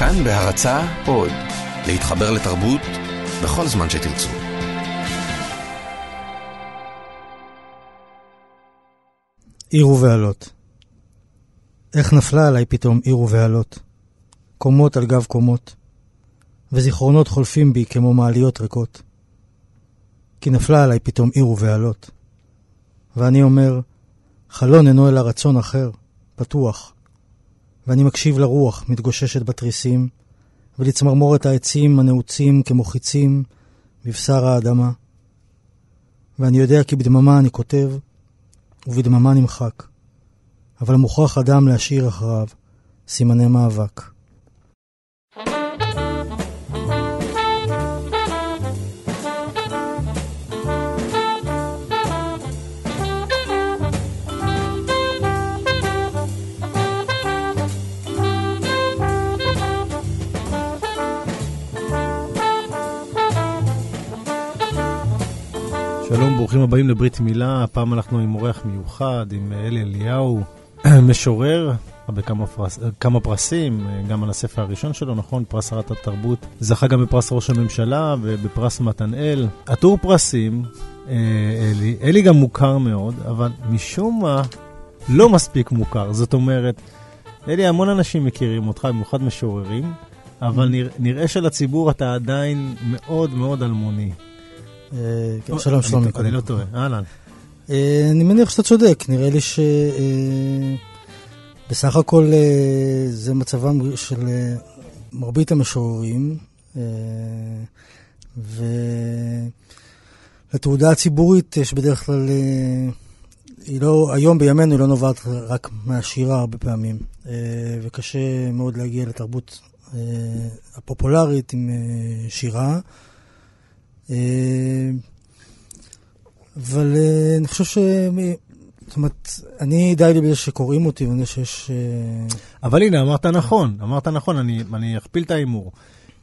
כאן בהרצה עוד, להתחבר לתרבות בכל זמן שתרצו. עיר ובעלות. איך נפלה עליי פתאום עיר ובעלות. קומות על גב קומות, וזיכרונות חולפים בי כמו מעליות ריקות. כי נפלה עליי פתאום עיר ובעלות. ואני אומר, חלון אינו אלא רצון אחר, פתוח. ואני מקשיב לרוח מתגוששת בתריסים, ולצמרמורת העצים הנעוצים כמו חיצים בבשר האדמה. ואני יודע כי בדממה אני כותב, ובדממה נמחק. אבל מוכרח אדם להשאיר אחריו סימני מאבק. שלום, ברוכים הבאים לברית מילה. הפעם אנחנו עם אורח מיוחד, עם אלי אליהו, משורר, בכמה פרס, כמה פרסים, גם על הספר הראשון שלו, נכון? פרס שרת התרבות. זכה גם בפרס ראש הממשלה ובפרס מתנאל. עטור פרסים, אה, אלי. אלי גם מוכר מאוד, אבל משום מה לא מספיק מוכר. זאת אומרת, אלי, המון אנשים מכירים אותך, במיוחד משוררים, אבל נראה שלציבור אתה עדיין מאוד מאוד אלמוני. אה, שלום שלומי. אני לא טועה, אהלן. אה, אני מניח שאתה צודק, נראה לי הכל אה, זה מצבם של מרבית המשוררים, ולתעודה הציבורית יש בדרך כלל, היא לא, היום בימינו היא לא נובעת רק מהשירה הרבה פעמים, וקשה מאוד להגיע לתרבות הפופולרית עם שירה. אה, אבל אה, אני חושב ש... זאת אומרת, אני די לי בזה שקוראים אותי, ואני חושב שיש... אה, אבל הנה, אמרת נכון, אמרת נכון, אני, אני אכפיל את ההימור.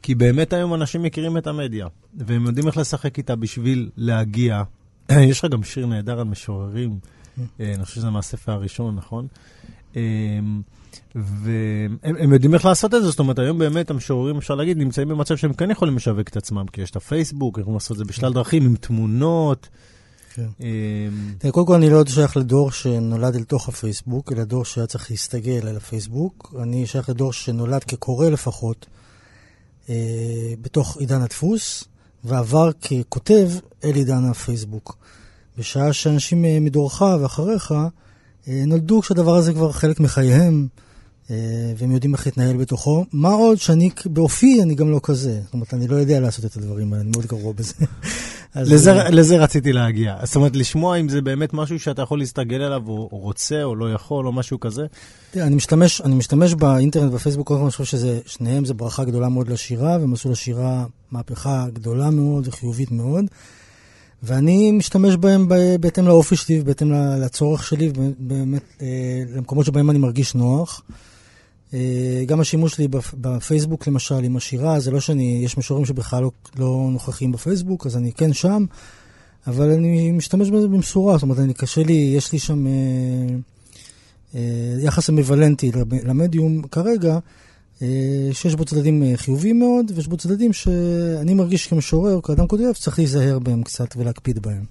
כי באמת היום אנשים מכירים את המדיה, והם יודעים איך לשחק איתה בשביל להגיע. יש לך גם שיר נהדר על משוררים, אני חושב שזה מהספר הראשון, נכון? והם יודעים איך לעשות את זה, זאת אומרת, היום באמת המשוררים, אפשר להגיד, נמצאים במצב שהם כן יכולים לשווק את עצמם, כי יש את הפייסבוק, יכולים לעשות את זה בשלל דרכים, עם תמונות. כן. אמ, קודם כל, אני לא שייך לדור שנולד אל תוך הפייסבוק, אלא דור שהיה צריך להסתגל על הפייסבוק. אני שייך לדור שנולד כקורא לפחות, אה, בתוך עידן הדפוס, ועבר ככותב אל עידן הפייסבוק. בשעה שאנשים אה, מדורך ואחריך, נולדו כשהדבר הזה כבר חלק מחייהם, אה, והם יודעים איך להתנהל בתוכו. מה עוד שאני באופי, אני גם לא כזה. זאת אומרת, אני לא יודע לעשות את הדברים האלה, אני מאוד גרוע בזה. לזה, אה, לזה רציתי להגיע. זאת אומרת, לשמוע אם זה באמת משהו שאתה יכול להסתגל עליו, או, או רוצה, או לא יכול, או משהו כזה. תראה, אני משתמש, אני משתמש באינטרנט ובפייסבוק, כל אני חושב ששניהם זה ברכה גדולה מאוד לשירה, והם עשו לשירה מהפכה גדולה מאוד וחיובית מאוד. ואני משתמש בהם בהתאם לאופי שלי ובהתאם לצורך שלי, ובאמת אה, למקומות שבהם אני מרגיש נוח. אה, גם השימוש שלי בפייסבוק, למשל, עם השירה, זה לא שאני, יש משוררים שבכלל לא, לא נוכחים בפייסבוק, אז אני כן שם, אבל אני משתמש בזה במשורה, זאת אומרת, אני קשה לי, יש לי שם אה, אה, יחס אמביוולנטי למדיום כרגע, שיש בו צדדים אה, חיוביים מאוד, ויש בו צדדים שאני מרגיש כמשורר, כאדם כותב, צריך להיזהר בהם קצת ולהקפיד בהם.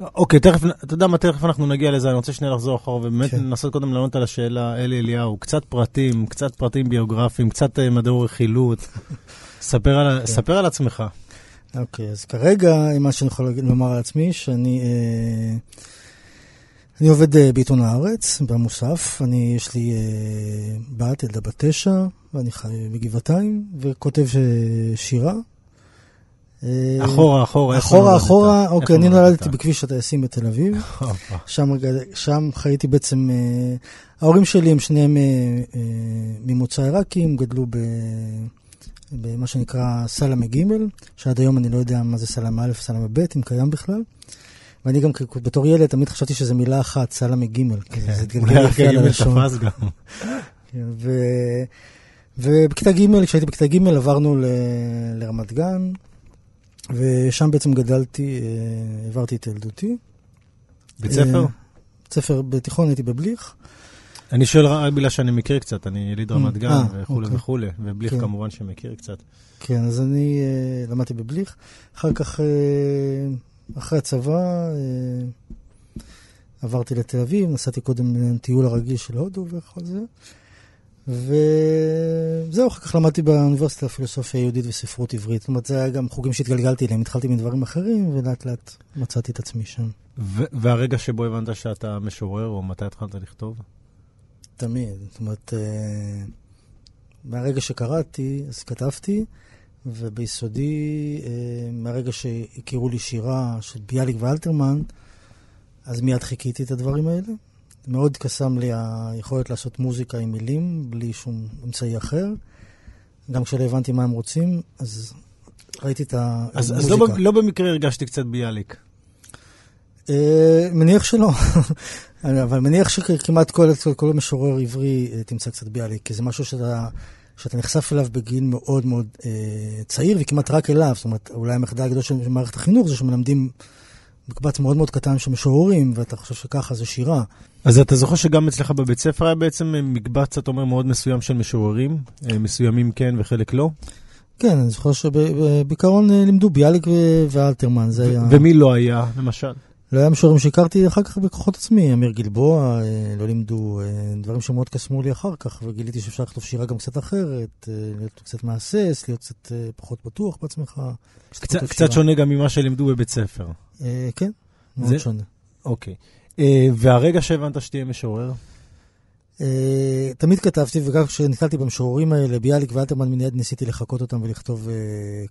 אוקיי, תכף, אתה יודע מה, תכף אנחנו נגיע לזה, אני רוצה שנייה לחזור אחורה, ובאמת כן. ננסות קודם לענות על השאלה, אלי אליהו, קצת פרטים, קצת פרטים ביוגרפיים, קצת אה, מדעי רכילות. ספר, על, כן. ספר על עצמך. אוקיי, אז כרגע, מה שאני יכול לומר על עצמי, שאני... אה, אני עובד uh, בעיתון הארץ, במוסף. אני, יש לי uh, בת, ילדה בת תשע, ואני חי בגבעתיים, וכותב uh, שירה. אחורה, אחורה. אחורה, אחורה, אוקיי, אני נולדתי בכביש הטייסים בתל אביב. שם, שם חייתי בעצם, ההורים שלי הם שניהם ממוצא עיראקי, הם גדלו ב... במה שנקרא סלמה ג', שעד היום אני לא יודע מה זה סלמה א', סלמה ב', אם קיים בכלל. ואני גם בתור ילד תמיד חשבתי שזה מילה אחת, סלמי גימל. כן, אולי רק גימל תפס גם. כן, ובכיתה ג', כשהייתי בכיתה ג', עברנו לרמת גן, ושם בעצם גדלתי, אה, העברתי את ילדותי. בית ספר? בית ספר בתיכון הייתי בבליך. אני שואל רק בגלל שאני מכיר קצת, אני יליד רמת גן אה, וכולי אוקיי. וכולי, ובליך כן. כמובן שמכיר קצת. כן, אז אני אה, למדתי בבליך. אחר כך, אה, אחרי הצבא, אה, עברתי לתל אביב, נסעתי קודם לטיול הרגיל של הודו וכל זה. וזהו, אחר כך למדתי באוניברסיטה פילוסופיה יהודית וספרות עברית. זאת אומרת, זה היה גם חוגים שהתגלגלתי אליהם. התחלתי מדברים אחרים, ולאט לאט מצאתי את עצמי שם. והרגע שבו הבנת שאתה משורר, או מתי התחלת לכתוב? תמיד. זאת אומרת, אה, מהרגע שקראתי, אז כתבתי, וביסודי, אה, מהרגע שהכירו לי שירה של ביאליק ואלתרמן, אז מיד חיכיתי את הדברים האלה. מאוד קסם לי היכולת לעשות מוזיקה עם מילים, בלי שום אמצעי אחר. גם כשלא הבנתי מה הם רוצים, אז ראיתי את אז, המוזיקה. אז לא, ב- לא במקרה הרגשתי קצת ביאליק. אה, מניח שלא, אבל מניח שכמעט כל, כל, כל משורר עברי אה, תמצא קצת ביאליק, כי זה משהו שאתה, שאתה נחשף אליו בגיל מאוד מאוד אה, צעיר, וכמעט רק אליו. זאת אומרת, אולי המחדל הגדול של מערכת החינוך זה שמלמדים מקבץ מאוד מאוד קטן של משוררים, ואתה חושב שככה זה שירה. אז אתה זוכר שגם אצלך בבית ספר היה בעצם מקבץ, אתה אומר, מאוד מסוים של משוררים? אה, מסוימים כן וחלק לא? כן, אני זוכר שבעיקרון אה, לימדו ביאליק ואלתרמן, זה היה... ומי לא היה, למשל? לא היה משוררים שהכרתי אחר כך בכוחות עצמי, אמיר גלבוע, אה, לא לימדו אה, דברים שמאוד קסמו לי אחר כך, וגיליתי שאפשר לכתוב שירה גם קצת אחרת, אה, להיות קצת מהסס, להיות קצת פחות בטוח בעצמך. קצת, קצת. שונה גם ממה שלימדו בבית ספר. אה, כן, מאוד זה- שונה. אוקיי. אה, והרגע שהבנת שתהיה משורר? תמיד כתבתי, וגם כשנתקלתי במשוררים האלה, ביאליק ואלתרמן, מיד ניסיתי לחקות אותם ולכתוב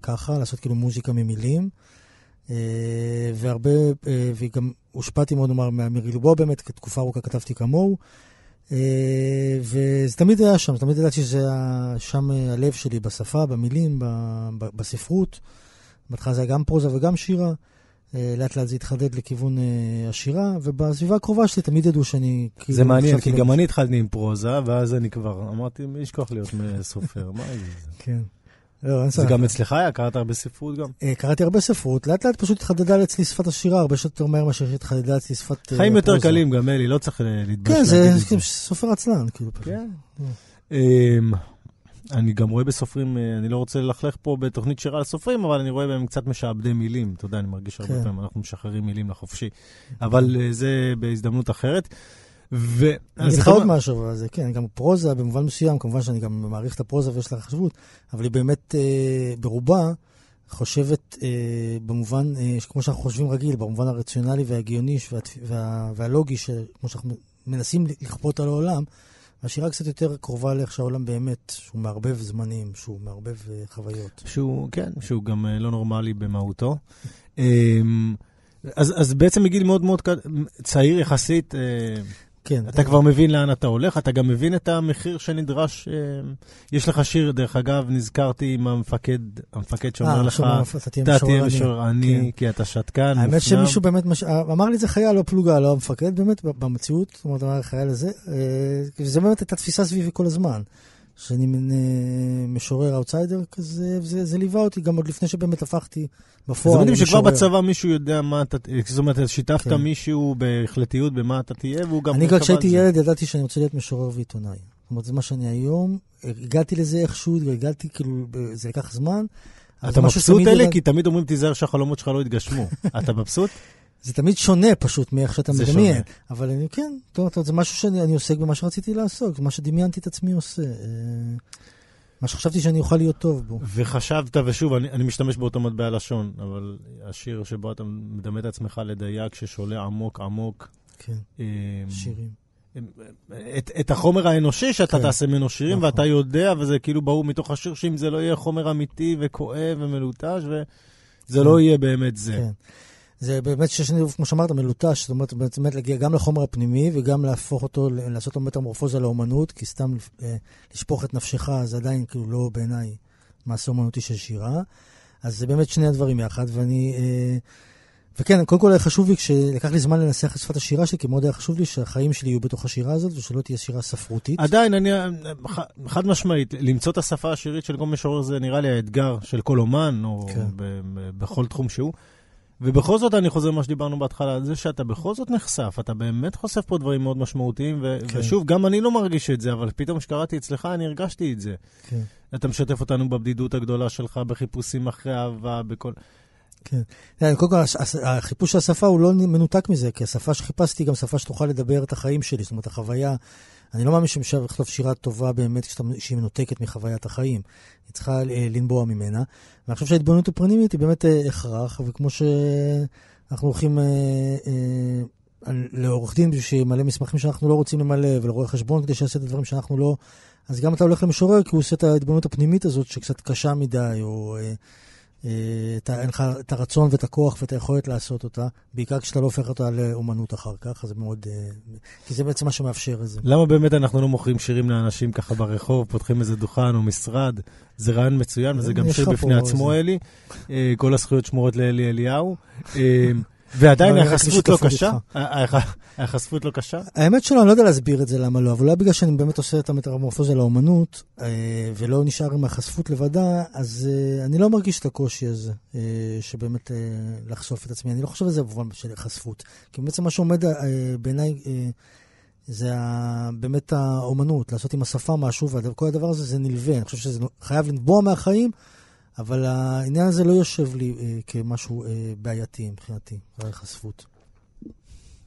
ככה, לעשות כאילו מוזיקה ממילים. אה, והרבה, אה, וגם הושפעתי מאוד, נאמר, מאמיר גלבוע באמת, תקופה ארוכה כתבתי כמוהו. אה, וזה תמיד היה שם, תמיד ידעתי שזה היה שם הלב שלי, בשפה, במילים, בספרות. בהתחלה זה היה גם פרוזה וגם שירה. לאט לאט זה התחדד לכיוון השירה, ובסביבה הקרובה שלי תמיד ידעו שאני... כאילו, זה מעניין, כי לא- גם אני התחלתי עם פרוזה, ואז אני כבר אמרתי, מי ישכח להיות סופר? מה זה? כן. לא, אין זה ספק. גם אצלך היה? קראת הרבה ספרות גם? אה, קראתי הרבה ספרות, לאט לאט פשוט התחדדה אצלי שפת השירה, הרבה יותר מהר מאשר שהתחדדה אצלי שפת אה, חיים יותר. קלים, גם אלי, לא צריך אה, להתבייש כן, זה כאילו סופר עצלן, כאילו. פשוט. כן. אמ, אני גם רואה בסופרים, אני לא רוצה ללכלך פה בתוכנית שירה על סופרים, אבל אני רואה בהם קצת משעבדי מילים. אתה יודע, אני מרגיש הרבה כן. פעמים, אנחנו משחררים מילים לחופשי. אבל זה בהזדמנות אחרת. ו... אני אגיד לך עוד משהו, אבל זה כן, גם פרוזה במובן מסוים, כמובן שאני גם מעריך את הפרוזה ויש לה חשיבות, אבל היא באמת אה, ברובה חושבת אה, במובן, אה, כמו שאנחנו חושבים רגיל, במובן הרציונלי וההגיוני וה, וה, והלוגי, כמו שאנחנו מנסים לכפות על העולם, והשירה קצת יותר קרובה לאיך שהעולם באמת, שהוא מערבב זמנים, שהוא מערבב אה, חוויות. שהוא, כן, שהוא גם אה, לא נורמלי במהותו. אמ, אז, אז בעצם מגיל מאוד מאוד צעיר יחסית, אה, כן. אתה כבר מבין לאן אתה הולך, אתה גם מבין את המחיר שנדרש. אה, יש לך שיר, דרך אגב, נזכרתי עם המפקד, המפקד שאומר אה, לך, אתה תהיה משורר עני." משורר עני, כן. כי אתה שתקן, האמת. שמישהו באמת, מש... אמר לי זה חייל, לא פלוגה, לא המפקד, באמת, במציאות, זאת אומרת, אמר החייל הזה, אה, זה באמת הייתה תפיסה סביבי כל הזמן, שאני מין אה, משורר אאוטסיידר כזה, וזה זה ליווה אותי גם עוד לפני שבאמת הפכתי בפועל זה מדהים שכבר למשורר. בצבא מישהו יודע מה אתה, זאת אומרת, שיתפת כן. מישהו בהחלטיות במה אתה תהיה, והוא גם אני כבר כשהייתי. ילד ידעתי שאני רוצה להיות משורר ועיתונאי. זאת אומרת, זה מה שאני היום, הגעתי לזה איכשהו, הגעתי, כאילו, זה לקח זמן. אתה מבסוט, אלי? כי תמיד אומרים, תיזהר שהחלומות שלך לא יתגשמו. אתה מבסוט? זה תמיד שונה פשוט מאיך שאתה מדמיין. שונה. אבל אני, כן, זאת אומרת, זה משהו שאני אני עוסק במה שרציתי לעסוק, מה שדמיינתי את עצמי עושה. אה, מה שחשבתי שאני אוכל להיות טוב בו. וחשבת, ושוב, אני, אני משתמש באותו מטבע לשון, אבל השיר שבו אתה מדמה את עצמך לדייג ששולה עמוק עמוק. כן, אה, שירים. את, את החומר האנושי שאתה כן. תעשה ממנו שירים, נכון. ואתה יודע, וזה כאילו ברור מתוך השיר, שאם זה לא יהיה חומר אמיתי וכואב ומלוטש, וזה כן. לא יהיה באמת זה. כן. זה באמת שיש לנו, כמו שאמרת, מלוטש, זאת אומרת, באמת להגיע גם לחומר הפנימי וגם להפוך אותו, לעשות לו מטמורפוזה לאומנות, כי סתם אה, לשפוך את נפשך זה עדיין כאילו לא בעיניי מעשה אומנותי של שירה. אז זה באמת שני הדברים יחד, ואני... אה, וכן, קודם כל היה חשוב לי, כשלקח לי זמן לנסח את שפת השירה שלי, כי מאוד היה חשוב לי שהחיים שלי יהיו בתוך השירה הזאת, ושלא תהיה שירה ספרותית. עדיין, אני, ח- חד משמעית, למצוא את השפה השירית של כל משורר זה נראה לי האתגר של כל אומן, או כן. ב- ב- בכל תחום שהוא. ובכל זאת, אני חוזר למה שדיברנו בהתחלה, זה שאתה בכל זאת נחשף, אתה באמת חושף פה דברים מאוד משמעותיים, ו- כן. ושוב, גם אני לא מרגיש את זה, אבל פתאום כשקראתי אצלך, אני הרגשתי את זה. כן. אתה משתף אותנו בבדידות הגדולה שלך, בחיפושים אחרי אהבה, בכל... כן. כן. קודם כל, החיפוש של השפה הוא לא מנותק מזה, כי השפה שחיפשתי היא גם שפה שתוכל לדבר את החיים שלי, זאת אומרת, החוויה... אני לא מאמין שאפשר לכתוב שירה טובה באמת כשהיא מנותקת מחוויית החיים. היא צריכה אה, לנבוע ממנה. ואני חושב שההתבוננות הפנימית היא באמת אה, הכרח, וכמו שאנחנו הולכים אה, אה, לעורך דין בשביל שימלא מסמכים שאנחנו לא רוצים למלא, ולרואה חשבון כדי שיעשה את הדברים שאנחנו לא... אז גם אתה הולך למשורר כי הוא עושה את ההתבוננות הפנימית הזאת שקצת קשה מדי, או... אה, אה, אין לך את הרצון ואת הכוח ואת היכולת לעשות אותה, בעיקר כשאתה לא הופך אותה לאומנות אחר כך, אז זה מאוד... אה, כי זה בעצם מה שמאפשר את זה. למה באמת אנחנו לא מוכרים שירים לאנשים ככה ברחוב, פותחים איזה דוכן או משרד? זה רעיון מצוין, וזה גם שיר בפני עצמו, אלי. אה, כל הזכויות שמורות לאלי אליהו. ועדיין ההיחשפות לא קשה? ההיחשפות לא קשה? האמת שלא, אני לא יודע להסביר את זה למה לא, אבל אולי בגלל שאני באמת עושה את המטרמורפוזה לאומנות, אה, ולא נשאר עם ההיחשפות לבדה, אז אה, אני לא מרגיש את הקושי הזה, אה, שבאמת לחשוף את עצמי. אני לא חושב על זה במובן של היחשפות. כי בעצם מה שעומד בעיניי... זה באמת האומנות, לעשות עם השפה משהו, וכל הדבר הזה זה נלווה. אני חושב שזה חייב לנבוע מהחיים, אבל העניין הזה לא יושב לי אה, כמשהו אה, בעייתי מבחינתי, החשפות.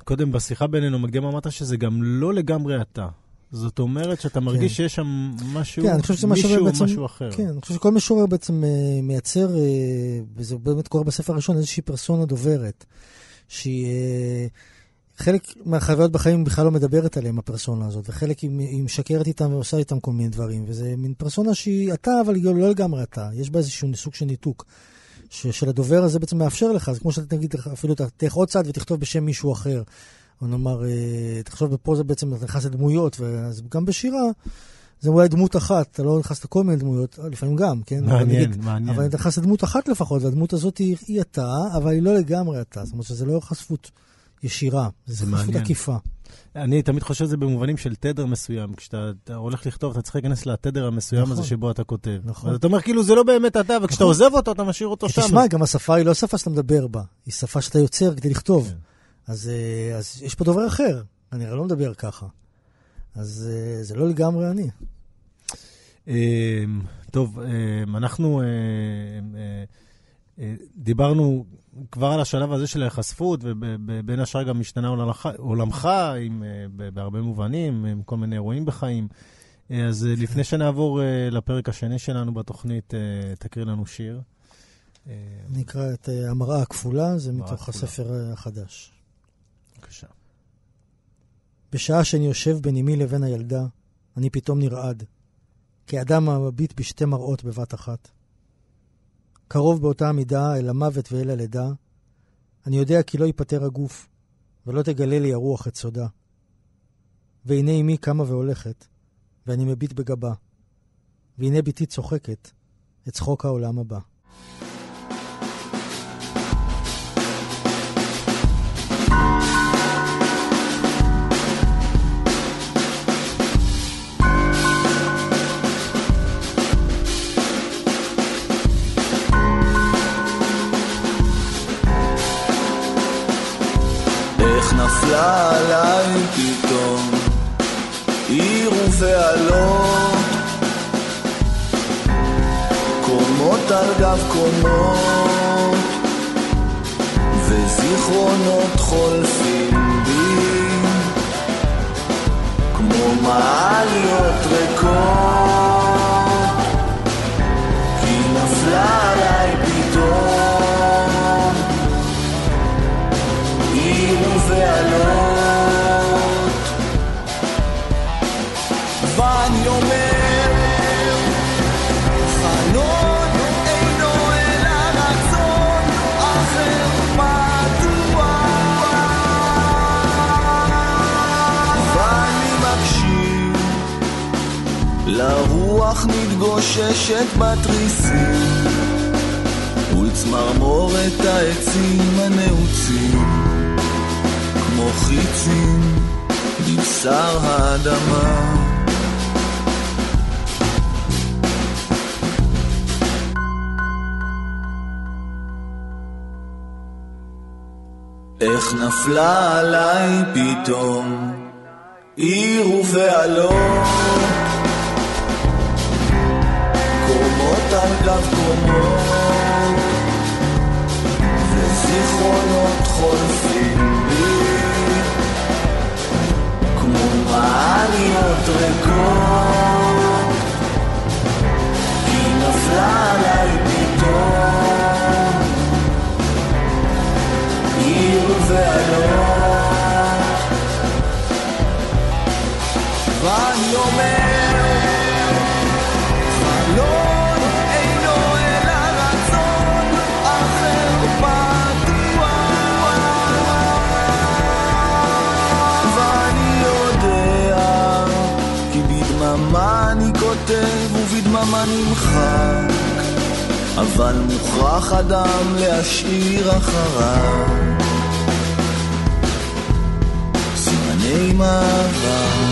קודם בשיחה בינינו, מקדים אמרת שזה גם לא לגמרי אתה. זאת אומרת שאתה מרגיש כן. שיש שם משהו, כן, מישהו בעצם, משהו אחר. כן, אני חושב שכל משורר בעצם אה, מייצר, אה, וזה באמת קורה בספר הראשון, איזושהי פרסונה דוברת, שהיא... אה, חלק מהחוויות בחיים בכלל לא מדברת עליהם, הפרסונה הזאת, וחלק היא, היא משקרת איתם ועושה איתם כל מיני דברים, וזה מין פרסונה שהיא אתה, אבל היא לא לגמרי אתה. יש בה איזשהו סוג של ניתוק, של הדובר הזה בעצם מאפשר לך, זה כמו שאתה תגיד, אפילו תלך עוד צעד ותכתוב בשם מישהו אחר. או נאמר, אה, תחשוב, פה זה בעצם נכנס לדמויות, ואז גם בשירה, זה אולי דמות אחת, אתה לא נכנס לכל מיני דמויות, לפעמים גם, כן? מעניין, אבל מעניין. אבל אתה נכנס לדמות אחת לפחות, והדמות הזאת היא, היא אתה, אבל היא לא לגמרי אתה. זאת אומרת שזה לא חשפות. ישירה, זה חשבות עקיפה. אני תמיד חושב שזה במובנים של תדר מסוים. כשאתה הולך לכתוב, אתה צריך להיכנס לתדר המסוים נכון, הזה שבו אתה כותב. נכון. אז אתה אומר, כאילו, זה לא באמת אתה, וכשאתה נכון. עוזב אותו, אתה משאיר אותו שם. תשמע, גם השפה היא לא שפה שאתה מדבר בה, היא שפה שאתה יוצר כדי לכתוב. כן. אז, אה, אז יש פה דובר אחר, אני הרי לא מדבר ככה. אז אה, זה לא לגמרי אני. אמ, טוב, אמ, אנחנו אה, דיברנו כבר על השלב הזה של ההיחשפות, ובין השאר גם משתנה עולמך, עם, אה, בהרבה מובנים, עם כל מיני אירועים בחיים. אה, אז אה, לפני שנעבור לפרק השני שלנו בתוכנית, תקריא לנו שיר. נקרא את המראה הכפולה, זה מתוך הספר החדש. בבקשה. בשעה שאני יושב בין אמי לבין הילדה, אני פתאום נרעד, כאדם המביט בשתי מראות בבת אחת. קרוב באותה מידה אל המוות ואל הלידה, אני יודע כי לא ייפטר הגוף, ולא תגלה לי הרוח את סודה. והנה אמי קמה והולכת, ואני מביט בגבה. והנה בתי צוחקת את צחוק העולם הבא. נפלה עליי פתאום. עיר ובעלות. קומות על גב קומות. וזיכרונות חולפים בי. כמו מעליות ריקות מתגוששת בתריסים ולצמרמורת העצים הנעוצים. כמו חיצים בבשר האדמה. איך נפלה עליי פתאום עיר ופעלות קומות על גב קומות וזיכרונות חולפים לי כמו מעליות ריקות. כי נפלה עליי פתאום. עיר ואלות ואני אומר בדממה אני כותב ובדממה נמחק אבל מוכרח אדם להשאיר אחריו. סימני מעבר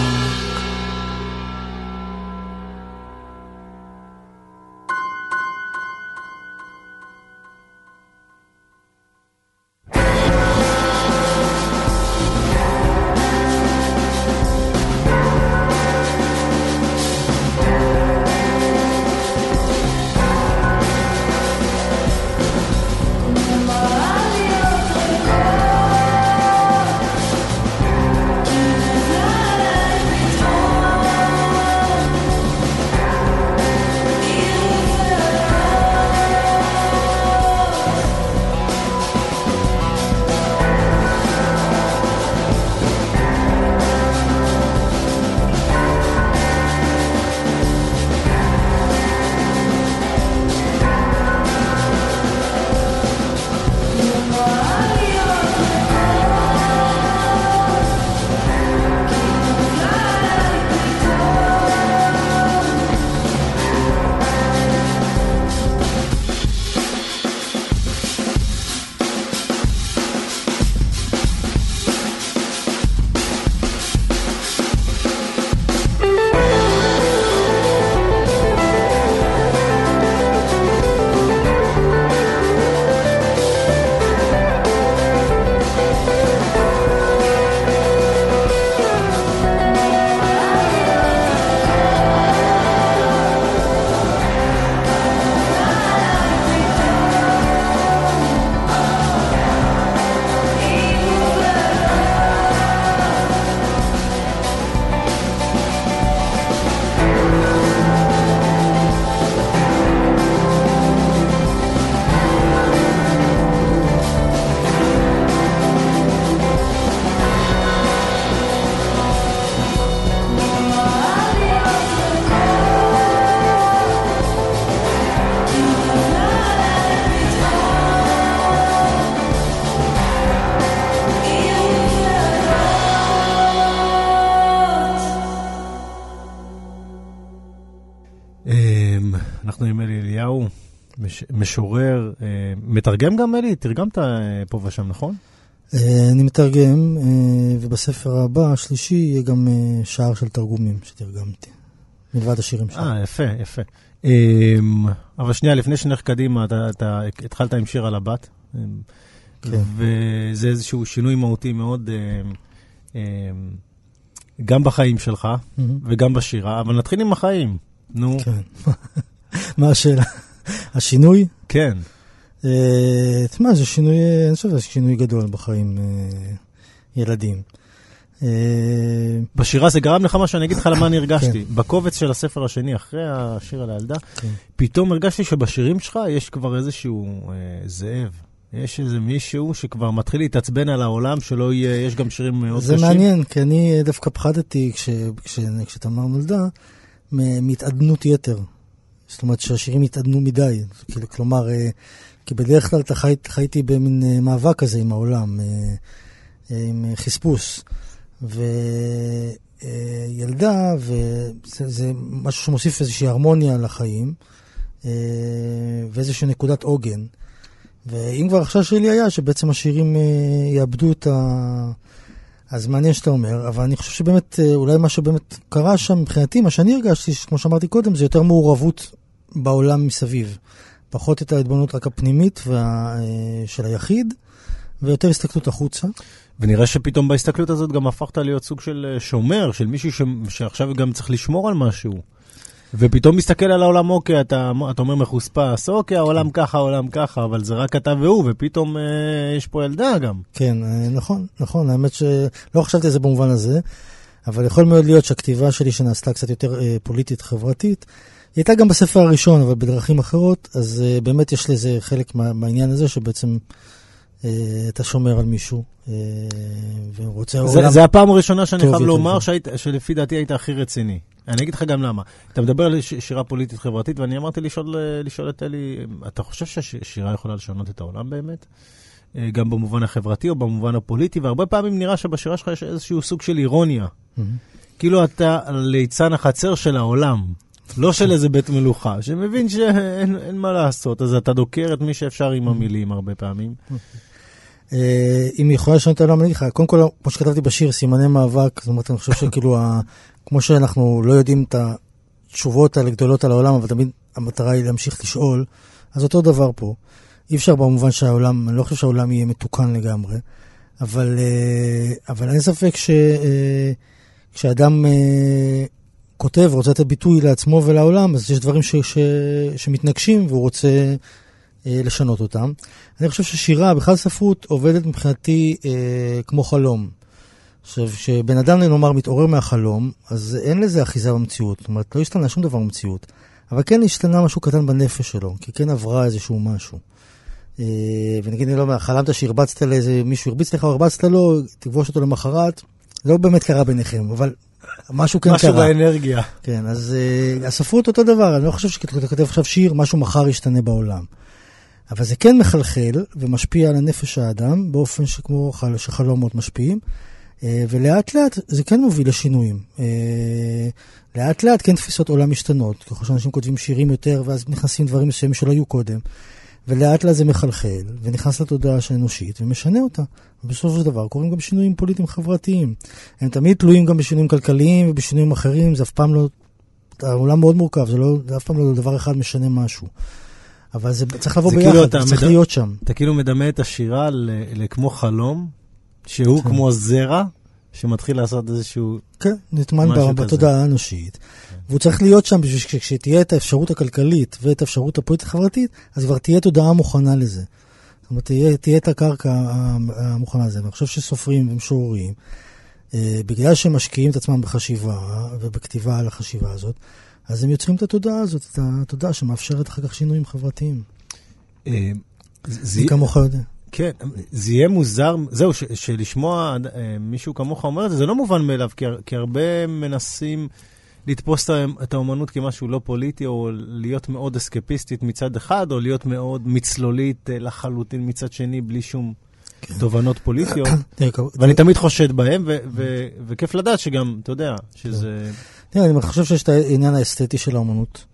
מתרגם גם אלי? תרגמת אה, פה ושם, נכון? אה, אני מתרגם, אה, ובספר הבא, השלישי, יהיה גם שער של תרגומים שתרגמתי, מלבד השירים שלי. אה, יפה, יפה. אבל שנייה, לפני שנלך קדימה, אתה, אתה התחלת עם שיר על הבת, כן. וזה איזשהו שינוי מהותי מאוד, גם בחיים שלך. וגם בשירה, אבל נתחיל עם החיים. נו, כן. מה השאלה? השינוי? כן. אה, תשמע, זה שינוי, אני חושב שזה שינוי גדול בחיים אה, ילדים. אה, בשירה זה גרם לך משהו, אני אגיד לך למה אני הרגשתי. בקובץ של הספר השני, אחרי השיר על הילדה, כן. פתאום הרגשתי שבשירים שלך יש כבר איזשהו אה, זאב. יש איזה מישהו שכבר מתחיל להתעצבן על העולם, שלא יהיה, יש גם שירים מאוד זה קשים. מעניין, כי אני דווקא פחדתי כש, כש, כשתמר נולדה, מהתעדנות יתר. זאת אומרת שהשירים יתעדנו מדי. כאילו, כלומר, כי בדרך כלל אתה חי, חייתי במין אה, מאבק כזה עם העולם, אה, אה, עם חספוס. וילדה, וזה זה משהו שמוסיף איזושהי הרמוניה לחיים, ואיזושהי נקודת עוגן. ואם כבר החשש שלי היה שבעצם השירים יאבדו את ה... אז מעניין שאתה אומר, אבל אני חושב שבאמת, אולי מה שבאמת קרה שם מבחינתי, מה שאני הרגשתי, כמו שאמרתי קודם, זה יותר מעורבות בעולם מסביב. פחות את ההתבוננות רק הפנימית וה, אה, של היחיד, ויותר הסתכלות החוצה. ונראה שפתאום בהסתכלות הזאת גם הפכת להיות סוג של אה, שומר, של מישהו ש... שעכשיו גם צריך לשמור על משהו. ופתאום מסתכל על העולם, אוקיי, אתה, אתה אומר מחוספס, אוקיי, העולם ככה, העולם ככה, אבל זה רק אתה והוא, ופתאום אה, יש פה ילדה גם. כן, אה, נכון, נכון, האמת שלא חשבתי על זה במובן הזה, אבל יכול מאוד להיות שהכתיבה שלי שנעשתה קצת יותר אה, פוליטית, חברתית, היא הייתה גם בספר הראשון, אבל בדרכים אחרות, אז אה, באמת יש לזה חלק מה, מהעניין הזה, שבעצם אה, אתה שומר על מישהו, אה, ורוצה זה, עולם... זה הפעם הראשונה שאני חייב לומר. שהיית, שלפי דעתי היית הכי רציני. אני אגיד לך גם למה. אתה מדבר על שירה פוליטית חברתית, ואני אמרתי לשאול, לשאול את אלי, אתה חושב שהשירה יכולה לשנות את העולם באמת? גם במובן החברתי או במובן הפוליטי, והרבה פעמים נראה שבשירה שלך יש איזשהו סוג של אירוניה. מהמם. כאילו אתה ליצן החצר של העולם, לא של איזה בית מלוכה, שמבין שאין אין מה לעשות, אז אתה דוקר את מי שאפשר עם המילים הרבה פעמים. אה, אם יכולה לשנות העולם, אני אגיד לך, קודם כל, כמו שכתבתי בשיר, סימני מאבק, זאת אומרת, אני חושב שכאילו, כמו שאנחנו לא יודעים את התשובות האלה גדולות על העולם, אבל תמיד המטרה היא להמשיך לשאול, אז אותו דבר פה. אי אפשר במובן שהעולם, אני לא חושב שהעולם יהיה מתוקן לגמרי, אבל, אה, אבל אין ספק שכשאדם כותב, רוצה לתת ביטוי לעצמו ולעולם, אז יש דברים ש, ש, שמתנגשים והוא רוצה אה, לשנות אותם. אני חושב ששירה, בכלל ספרות, עובדת מבחינתי אה, כמו חלום. עכשיו, כשבן אדם, נאמר, מתעורר מהחלום, אז אין לזה אחיזה במציאות. זאת אומרת, לא השתנה שום דבר במציאות. אבל כן השתנה משהו קטן בנפש שלו, כי כן עברה איזשהו משהו. אה, ונגיד, אני לא אומר, חלמת שהרבצת לאיזה מישהו, הרביץ לך או הרבצת לו, תכבוש אותו למחרת, לא באמת קרה ביניכם, אבל משהו כן משהו קרה. באנרגיה. כן, אז uh, הספרות אותו דבר, אני לא חושב שכשאתה כותב עכשיו שיר, משהו מחר ישתנה בעולם. אבל זה כן מחלחל ומשפיע על הנפש האדם באופן שכמו חל, שחלומות משפיעים, uh, ולאט לאט זה כן מוביל לשינויים. Uh, לאט לאט כן תפיסות עולם משתנות, ככל שאנשים כותבים שירים יותר, ואז נכנסים דברים מסוימים שלא היו קודם, ולאט לאט זה מחלחל, ונכנס לתודעה האנושית, ומשנה אותה. ובסופו של דבר קורים גם שינויים פוליטיים חברתיים. הם תמיד תלויים גם בשינויים כלכליים ובשינויים אחרים, זה אף פעם לא... העולם מאוד מורכב, זה, לא, זה אף פעם לא דבר אחד משנה משהו. אבל זה צריך לבוא זה ביחד, כאילו אתה צריך מד- להיות שם. אתה כאילו מדמה את השירה ל- לכמו חלום, שהוא כן. כמו זרע, שמתחיל לעשות איזשהו... כן, נטמן. בתודעה האנושית. והוא צריך להיות שם בשביל שכשתהיה את האפשרות הכלכלית ואת האפשרות הפוליטית-חברתית, אז כבר תהיה תודעה מוכנה לזה. זאת אומרת, תהיה, תהיה את הקרקע המוכנה לזה. ואני חושב שסופרים ומשוררים, אה, בגלל שהם משקיעים את עצמם בחשיבה ובכתיבה על החשיבה הזאת, אז הם יוצרים את התודעה הזאת, את התודעה שמאפשרת אחר כך שינויים חברתיים. אה, זה- מי כמוך יודע. כן, זה יהיה מוזר, זהו, ש- שלשמוע אה, מישהו כמוך אומר את זה, זה לא מובן מאליו, כי, כי הרבה מנסים לתפוס את האומנות כמשהו לא פוליטי, או להיות מאוד אסקפיסטית מצד אחד, או להיות מאוד מצלולית אה, לחלוטין מצד שני, בלי שום כן. תובנות פוליטיות. ואני תמיד חושד בהם, וכיף לדעת שגם, אתה יודע, שזה... תראה, אני חושב שיש את העניין האסתטי של האומנות,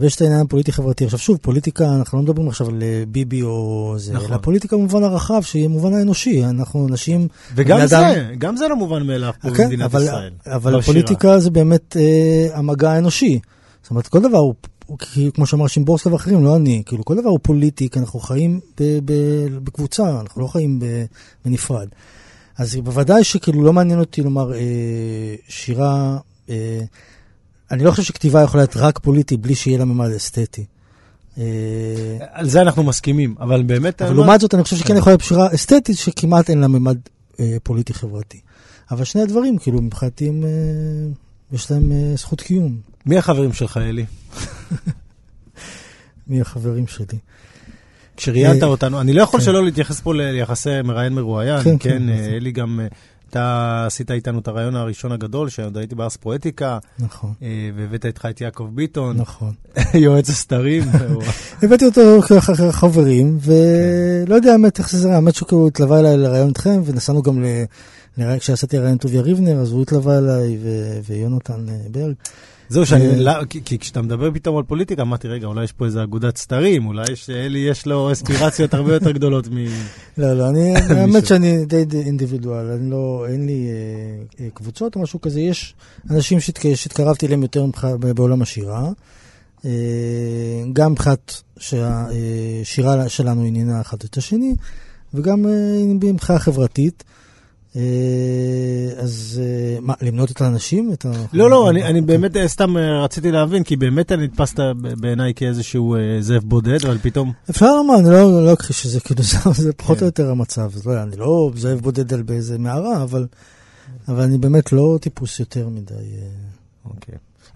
ויש את העניין הפוליטי-חברתי. עכשיו שוב, פוליטיקה, אנחנו לא מדברים עכשיו על אה, ביבי או זה, נכון. אלא פוליטיקה במובן הרחב, שהיא המובן האנושי. אנחנו אנשים... וגם בני אדם- זה, גם זה לא מובן מאליו פה כן, במדינת אבל, ישראל. אבל בשירה. הפוליטיקה זה באמת אה, המגע האנושי. זאת אומרת, כל דבר הוא, הוא כמו שאמר שימבורסקה ואחרים, לא אני, כאילו כל דבר הוא פוליטי, כי אנחנו חיים ב, ב, בקבוצה, אנחנו לא חיים ב, בנפרד. אז בוודאי שכאילו לא מעניין אותי לומר אה, שירה, אה, אני לא חושב שכתיבה יכולה להיות רק פוליטי בלי שיהיה לה ממד אסתטי. אה, על זה אנחנו מסכימים, אבל באמת... אבל לעומת זאת, אני חושב שכן יכולה להיות שירה אסתטית שכמעט אין לה ממד אה, פוליטי-חברתי. אבל שני הדברים, כאילו, מבחינתי, אה, יש להם זכות קיום. מי החברים שלך, אלי? מי החברים שלי? כשראיינת אותנו, אני לא יכול כן. שלא להתייחס פה ליחסי מראיין מרואיין, כן, כן, כן. אלי גם, אתה עשית איתנו את הרעיון הראשון הגדול, שעוד הייתי בארס פואטיקה, נכון, אה, והבאת איתך את יעקב ביטון, נכון. יועץ הסתרים, הבאתי אותו כחברים, ולא יודע האמת איך זה האמת שהוא התלווה אליי לראיון איתכם, ונסענו גם לראיון- כשעשיתי ראיון טוביה ריבנר, אז הוא התלווה אליי, ו- ויונתן אה, ברג. זהו, שאני, אה, לא- כי- כי כשאתה מדבר פתאום על פוליטיקה, אמרתי, רגע, אולי יש פה איזה אגודת סתרים, אולי שאלי יש לו אספירציות הרבה יותר גדולות מ... לא, לא, אני. האמת שאני די די אינדיבידואל, אני לא, אין לי אה, אה, קבוצות או משהו כזה, יש אנשים שהתק- שהתקרבתי אליהם יותר בעולם השירה, אה, גם מבחינת שהשירה שלנו עניינה אחד את השני, וגם אה, במחאה חברתית. אה, אז אה, מה, למנות את האנשים? את ה... לא, לא, אני, אני באמת אה, סתם אה, רציתי להבין, כי באמת אני נתפסת בעיניי כאיזשהו אה, זאב בודד, אבל פתאום... אפשר לומר, אני לא לא אכחיש שזה כאילו, זה- זה פחות כן. או יותר המצב. לא, אני לא זאב בודד על באיזה מערה, אבל אבל אני באמת לא טיפוס יותר מדי. אה, אוקיי.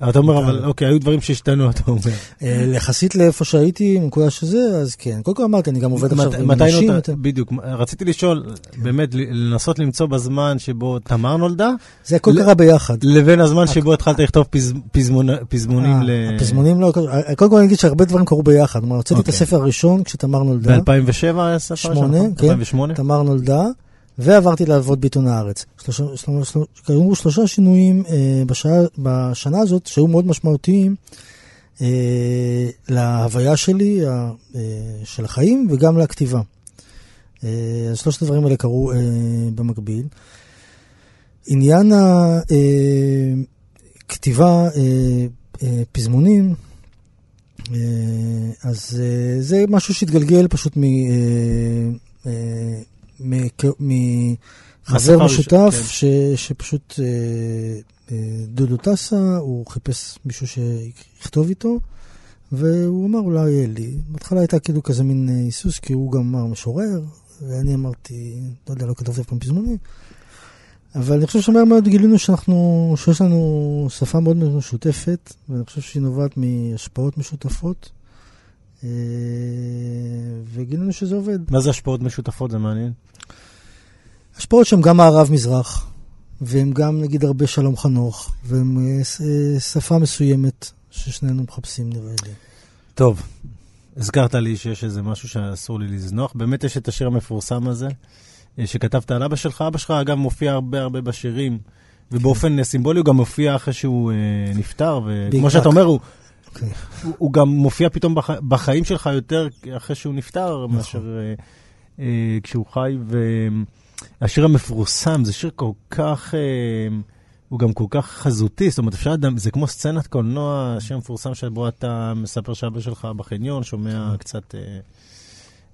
אתה אומר, אבל אוקיי, היו דברים שהשתנו, אתה אומר. אה, יחסית לאיפה שהייתי, מנקודה שזה, אז כן. קודם כל אמרתי, אני גם עובד עכשיו עם אנשים. בדיוק, רציתי לשאול, באמת, לנסות למצוא בזמן שבו תמר נולדה, זה הכל קרה ביחד. לבין הזמן שבו התחלת לכתוב פז- פזמונ- פזמונים אה, ל... הפזמונים לא, קודם כל אני אגיד שהרבה דברים קרו ביחד. כלומר, הוצאתי את אוקיי. הספר הראשון כשתמר נולדה, ב-2007 היה הספר שמונה, הראשון? כן. 2008? תמר נולדה, ועברתי לעבוד בעיתון הארץ. שלושה, שלושה, שלושה, קרו שלושה שינויים אה, בשעה, בשנה הזאת שהיו מאוד משמעותיים אה, להוויה שלי, אה, אה, של החיים, וגם לכתיבה. אה, שלושת הדברים האלה קרו אה, במקביל. עניין הכתיבה, אה, אה, פזמונים, אה, אז אה, זה משהו שהתגלגל פשוט מ... אה, אה, מחבר משותף כן. ש, שפשוט אה, אה, דודו טסה, הוא חיפש מישהו שיכתוב איתו, והוא אמר אולי יהיה לי. בהתחלה הייתה כאילו כזה מין אה, היסוס, כי הוא גם אמר משורר, ואני אמרתי, לא יודע, לא כתבתי אף פעם פזמונים. אבל אני חושב שמהר מאוד גילינו שאנחנו, שיש לנו שפה מאוד משותפת, ואני חושב שהיא נובעת מהשפעות משותפות, וגילינו שזה עובד. מה זה השפעות משותפות? זה מעניין. השפעות שהן גם מערב-מזרח, והן גם נגיד הרבה שלום חנוך, והן אה, אה, שפה מסוימת ששנינו מחפשים נראה לי. טוב, הזכרת לי שיש איזה משהו שאסור לי לזנוח. באמת יש את השיר המפורסם הזה, אה, שכתבת על אבא שלך. אבא שלך, אגב, מופיע הרבה הרבה בשירים, ובאופן אה, סימבולי הוא גם מופיע אחרי שהוא אה, נפטר, וכמו. שאתה אומר, הוא. הוא, הוא גם מופיע פתאום בח, בחיים שלך יותר אחרי שהוא נפטר, נכון. מאשר אה, אה, כשהוא חי. והשיר המפורסם, זה שיר כל כך... אה, הוא גם כל כך חזותי, זאת אומרת, אפשר לדעת, זה כמו סצנת קולנוע, שם מפורסם שבו אתה מספר שאבא שלך בחניון, שומע קצת אה,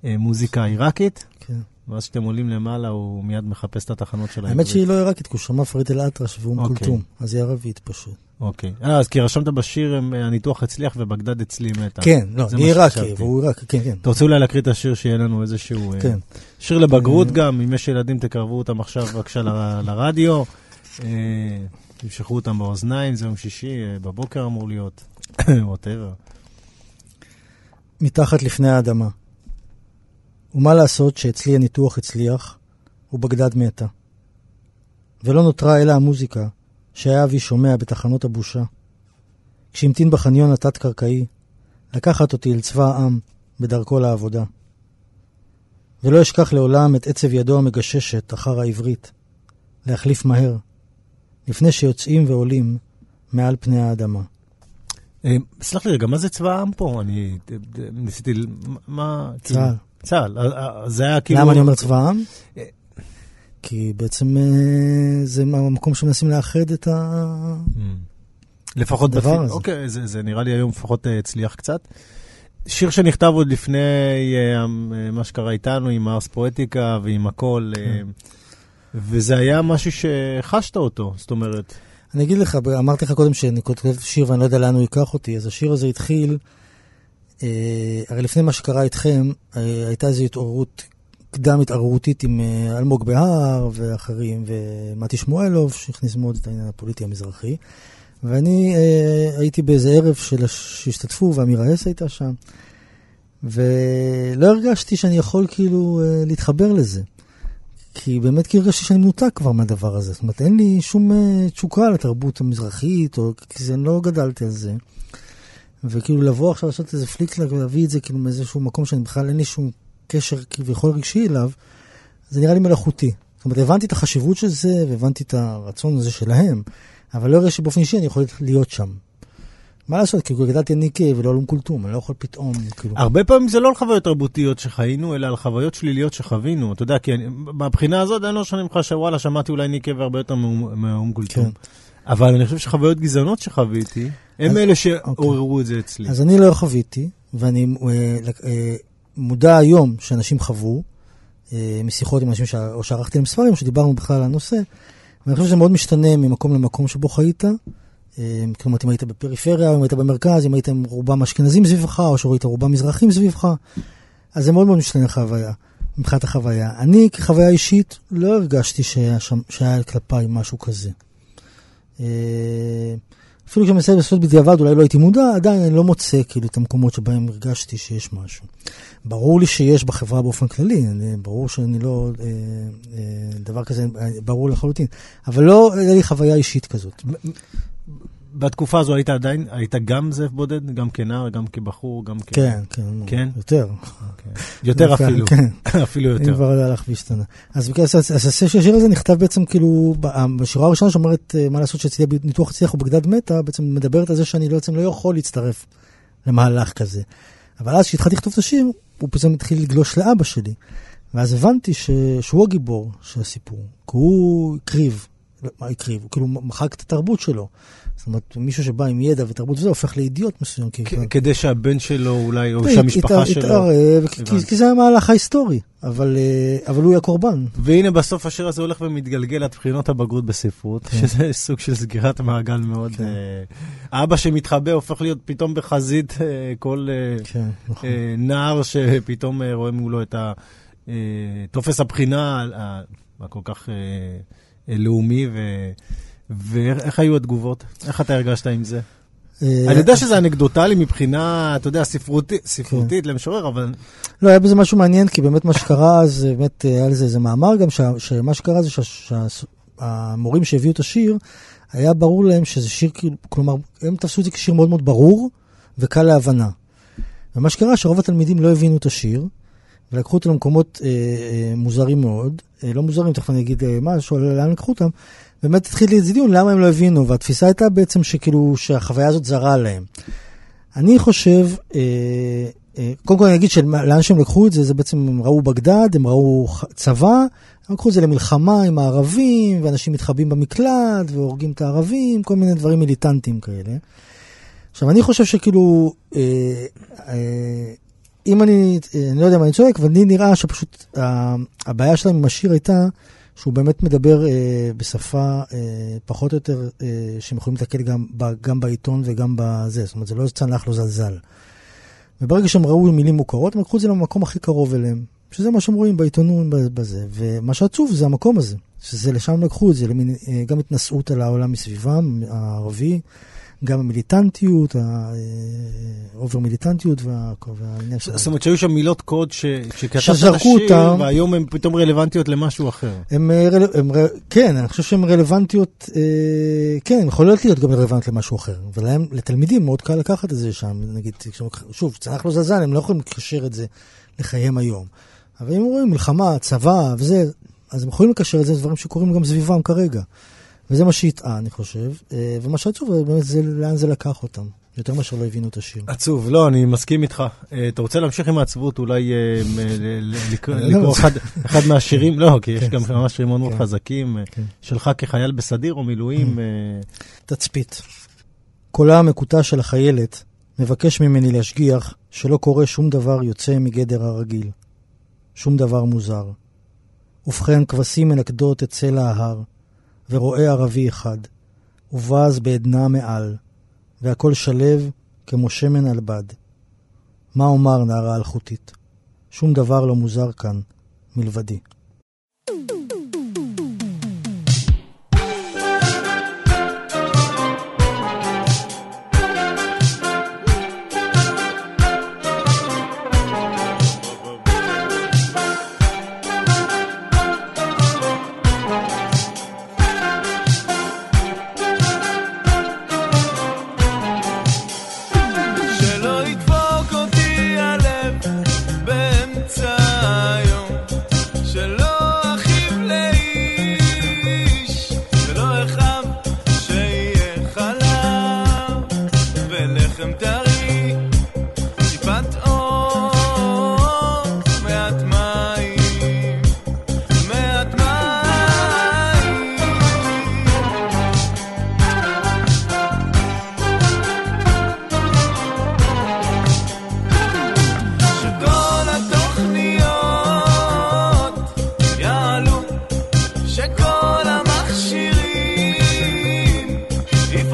אה, מוזיקה עיראקית, כן. ואז כשאתם עולים למעלה, הוא מיד מחפש את התחנות של האמת שהיא לא עיראקית, כי הוא שמע פריד אל-אטרש ואום אוקיי. כולתום, אז היא ערבית פשוט. אוקיי. אה, אז כי רשמת בשיר, אה, הניתוח הצליח ובגדד אצלי מתה. כן, לא, אני עיראקי. והוא עיראקי, כן, כן. אתה רוצה אולי להקריא את השיר, שיהיה לנו איזשהו... אה, כן. שיר לבגרות גם, אם יש ילדים, תקרבו אותם עכשיו בבקשה לרדיו. תמשכו אותם באוזניים, זה יום שישי, בבוקר אמור להיות, ווטאבר. מתחת לפני האדמה. ומה לעשות שאצלי הניתוח הצליח, ובגדד מתה. ולא נותרה אלא המוזיקה, שהיה אבי שומע בתחנות הבושה. כשהמתין בחניון התת-קרקעי, לקחת אותי אל צבא העם, בדרכו לעבודה. ולא אשכח לעולם את עצב ידו המגששת אחר העברית, להחליף מהר, לפני שיוצאים ועולים מעל פני האדמה. אה, סלח לי רגע, מה זה צבא העם פה? אני אה, אה, ניסיתי, מה... צה"ל. צה"ל, זה היה כאילו... למה אני אומר צבא העם? כי בעצם אה, זה המקום שמנסים לאחד את ה... Mm. לפחות הדבר בפי- הזה. אוקיי, זה, זה נראה לי היום לפחות אה, הצליח קצת. שיר שנכתב עוד לפני אה, מה שקרה איתנו, עם הארס פואטיקה ועם הכל, כן. וזה היה משהו שחשת אותו, זאת אומרת, אני אגיד לך, אמרתי לך קודם שאני כותב שיר ואני לא יודע לאן הוא ייקח אותי, אז השיר הזה התחיל, אה, הרי לפני מה שקרה איתכם, אה, הייתה איזו התעוררות קדם התערערותית עם אה, אלמוג בהר ואחרים, ומתי שמואלוב, שהכניס מאוד את העניין הפוליטי המזרחי. ואני אה, הייתי באיזה ערב של, שהשתתפו, ואמירה אס הייתה שם, ולא הרגשתי שאני יכול כאילו אה, להתחבר לזה. כי באמת כי הרגשתי שאני מנותק כבר מהדבר הזה. זאת אומרת, אין לי שום אה, תשוקה לתרבות המזרחית, או כי זה, לא גדלתי על זה. וכאילו לבוא עכשיו לעשות איזה פליקסלק ולהביא את זה כאילו מאיזשהו מקום שאני בכלל אין לי שום קשר כביכול רגשי אליו, זה נראה לי מלאכותי. זאת אומרת, הבנתי את החשיבות של זה, והבנתי את הרצון הזה שלהם, אבל לא הרגשתי שבאופן אישי אני יכול להיות שם. מה לעשות, כאילו גדלתי על ניקה ולא על אום כולתום, אני לא יכול פתאום, כאילו... הרבה פעמים זה לא על חוויות תרבותיות שחיינו, אלא על חוויות שליליות שחווינו. אתה יודע, כי אני, מהבחינה הזאת, אני לא שואל ממך שוואלה, שמעתי אולי ניקה והרבה יותר מאום- מהאום גולטום. כן. אבל אני חושב שחוויות גזענות שחוויתי, הם אז- אלה שעוררו את זה אצלי. אז אני לא חוויתי, ואני אה, אה, מודע היום שאנשים חוו, אה, משיחות עם אנשים ש... או שערכתי להם ספרים, שדיברנו בכלל על הנושא, ואני חושב שזה מאוד משתנה ממקום למקום שבו חיית. אה, כלומר, אם היית בפריפריה, אם היית במרכז, אם הייתם רובם אשכנזים סביבך, או שהיית רובם מזרחים סביבך, אז זה מאוד מאוד משתנה החוויה, מבחינת החוויה. אני, כחוויה אישית, לא הרגשתי שהיה, שם, שהיה כלפיי משהו כזה. אה, אפילו כשאני מנסה לעשות בדיעבד, אולי לא הייתי מודע, עדיין אני לא מוצא כאילו את המקומות שבהם הרגשתי שיש משהו. ברור לי שיש בחברה באופן כללי, אני, ברור שאני לא, אה, אה, דבר כזה ברור לחלוטין, אבל לא היה לי חוויה אישית כזאת. בתקופה הזו היית עדיין, היית גם זאב בודד, גם כנער, גם כבחור, גם כ... כן, כן. כן? יותר. אוקיי. יותר אפילו. כן. אפילו אם יותר. כבר הלך והשתנה. אז זה, השיר הזה נכתב בעצם כאילו, בשורה הראשונה שאומרת אה, מה לעשות שאצלי ניתוח הצליח ובגדד מתה, בעצם מדברת על זה שאני בעצם לא יכול להצטרף למהלך כזה. אבל אז כשהתחלתי לכתוב את השיר, הוא פתאום התחיל לגלוש לאבא שלי. ואז הבנתי ש... שהוא הגיבור של הסיפור, כי הוא הקריב, לא, מה הקריב? הוא כאילו מחק את התרבות שלו. זאת אומרת, מישהו שבא עם ידע ותרבות וזה, הופך לאידיוט מסוים. כדי שהבן שלו אולי, או שהמשפחה שלו... התערב, כי- כי- זה המהלך ההיסטורי, אבל אה, אבל הוא יהיה קורבן. והנה בסוף השיר הזה הולך ומתגלגל עד בחינות הבגרות בספרות, כן. שזה סוג של סגירת מעגל מאוד... כן. אה, האבא שמתחבא הופך להיות פתאום בחזית אה, כל אה, כן, נכון. אה, נער שפתאום אה, רואה מולו את אה, טופס הבחינה הכל כך אה, אה, לאומי, ו- ואיך היו התגובות? איך אתה הרגשת עם זה? אה, אני יודע שזה אנקדוטלי מבחינה, אתה יודע, ספרותית, ספרותית כן. למשורר, אבל לא, היה בזה משהו מעניין, כי באמת מה שקרה, זה באמת, אה, היה לזה איזה מאמר גם, שמה שקרה זה שהמורים שהביאו את השיר, היה ברור להם שזה שיר, כאילו, כלומר, הם תפסו את זה כשיר מאוד מאוד ברור וקל להבנה. ומה שקרה, שרוב התלמידים לא הבינו את השיר, ולקחו אותו למקומות אה, אה, מוזרים מאוד, אה, לא מוזרים, תכף אני אגיד אה, משהו, לאן לקחו אותם. באמת התחיל איזה דיון למה הם לא הבינו, והתפיסה הייתה בעצם שכאילו, שהחוויה הזאת זרה להם. אני חושב, אה, אה, קודם כל אני אגיד שלאן שהם לקחו את זה, זה בעצם הם ראו בגדד, הם ראו צבא, הם לקחו את זה למלחמה עם הערבים, ואנשים מתחבאים במקלט והורגים את הערבים, כל מיני דברים מיליטנטיים כאלה. עכשיו, אני חושב שכאילו, אה, אה, אם אני, אה, אני לא יודע אם אני צודק, אבל לי נראה שפשוט הבעיה שלהם עם השיר הייתה שהוא באמת מדבר אה, בשפה אה, פחות או יותר אה, שהם יכולים להתקל גם, גם בעיתון וגם בזה, זאת אומרת, זה לא צנח, לא זלזל. וברגע שהם ראו מילים מוכרות, הם לקחו את זה למקום הכי קרוב אליהם, שזה מה שהם רואים בעיתונות בזה. ומה שעצוב זה המקום הזה, שזה לשם לקחו את זה, למין, אה, גם התנשאות על העולם מסביבם, הערבי, גם המיליטנטיות, ה over מיליטנטיות וה- והעניין של... זאת אומרת שהיו שם מילות קוד ש- שכתבת את השיר, אותם. והיום הן פתאום רלוונטיות למשהו אחר. הם, אה. הם, ר- כן, אני חושב שהן רלוונטיות, אה, כן, הן יכולות להיות גם רלוונטיות למשהו אחר. ולהם, לתלמידים, מאוד קל לקחת את זה שם, נגיד, שוב, צנח לא זזן, הם לא יכולים לקשר את זה לחייהם היום. אבל אם רואים מלחמה, צבא וזה, אז הם יכולים לקשר את זה לדברים שקורים גם סביבם כרגע. וזה מה שהטעה, אני חושב. אה, ומה שעצוב, זה באמת, זה לאן זה לקח אותם. יותר מאשר לא הבינו את השיר. עצוב, לא, אני מסכים איתך. אה, אתה רוצה להמשיך עם העצבות, אולי אה, לקרוא אחד- מהשירים, לא, כי יש כן, גם ממש שירים מאוד מאוד. חזקים, אה, כן. שלך כחייל בסדיר או מילואים. אה, תצפית. קולה המקוטע של החיילת מבקש ממני להשגיח שלא קורה שום דבר יוצא מגדר הרגיל. שום דבר מוזר. ובכן, כבשים מנקדות את צלע ההר, ורואה ערבי אחד, ובז בעדנה מעל, והכל שלב כמו שמן על בד. מה אומר, נערה אלחוטית? שום דבר לא מוזר כאן, מלבדי.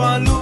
Tua luz.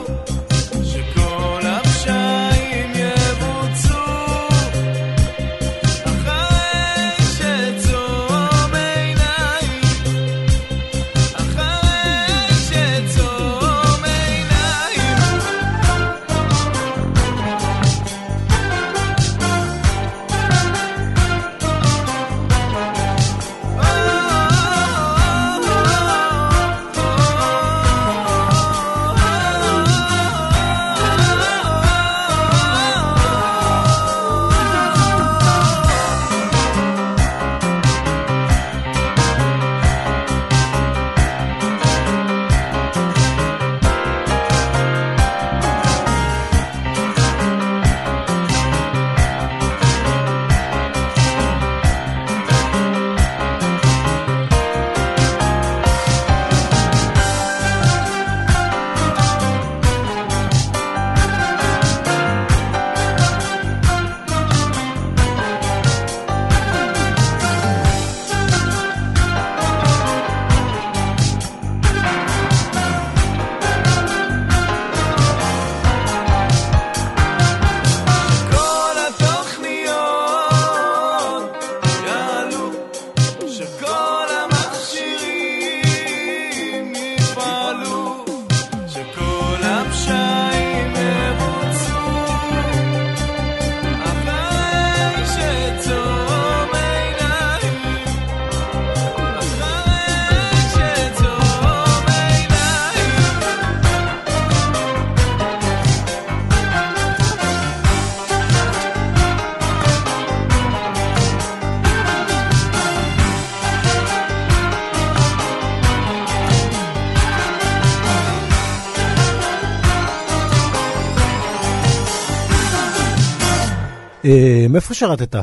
מאיפה שירתת?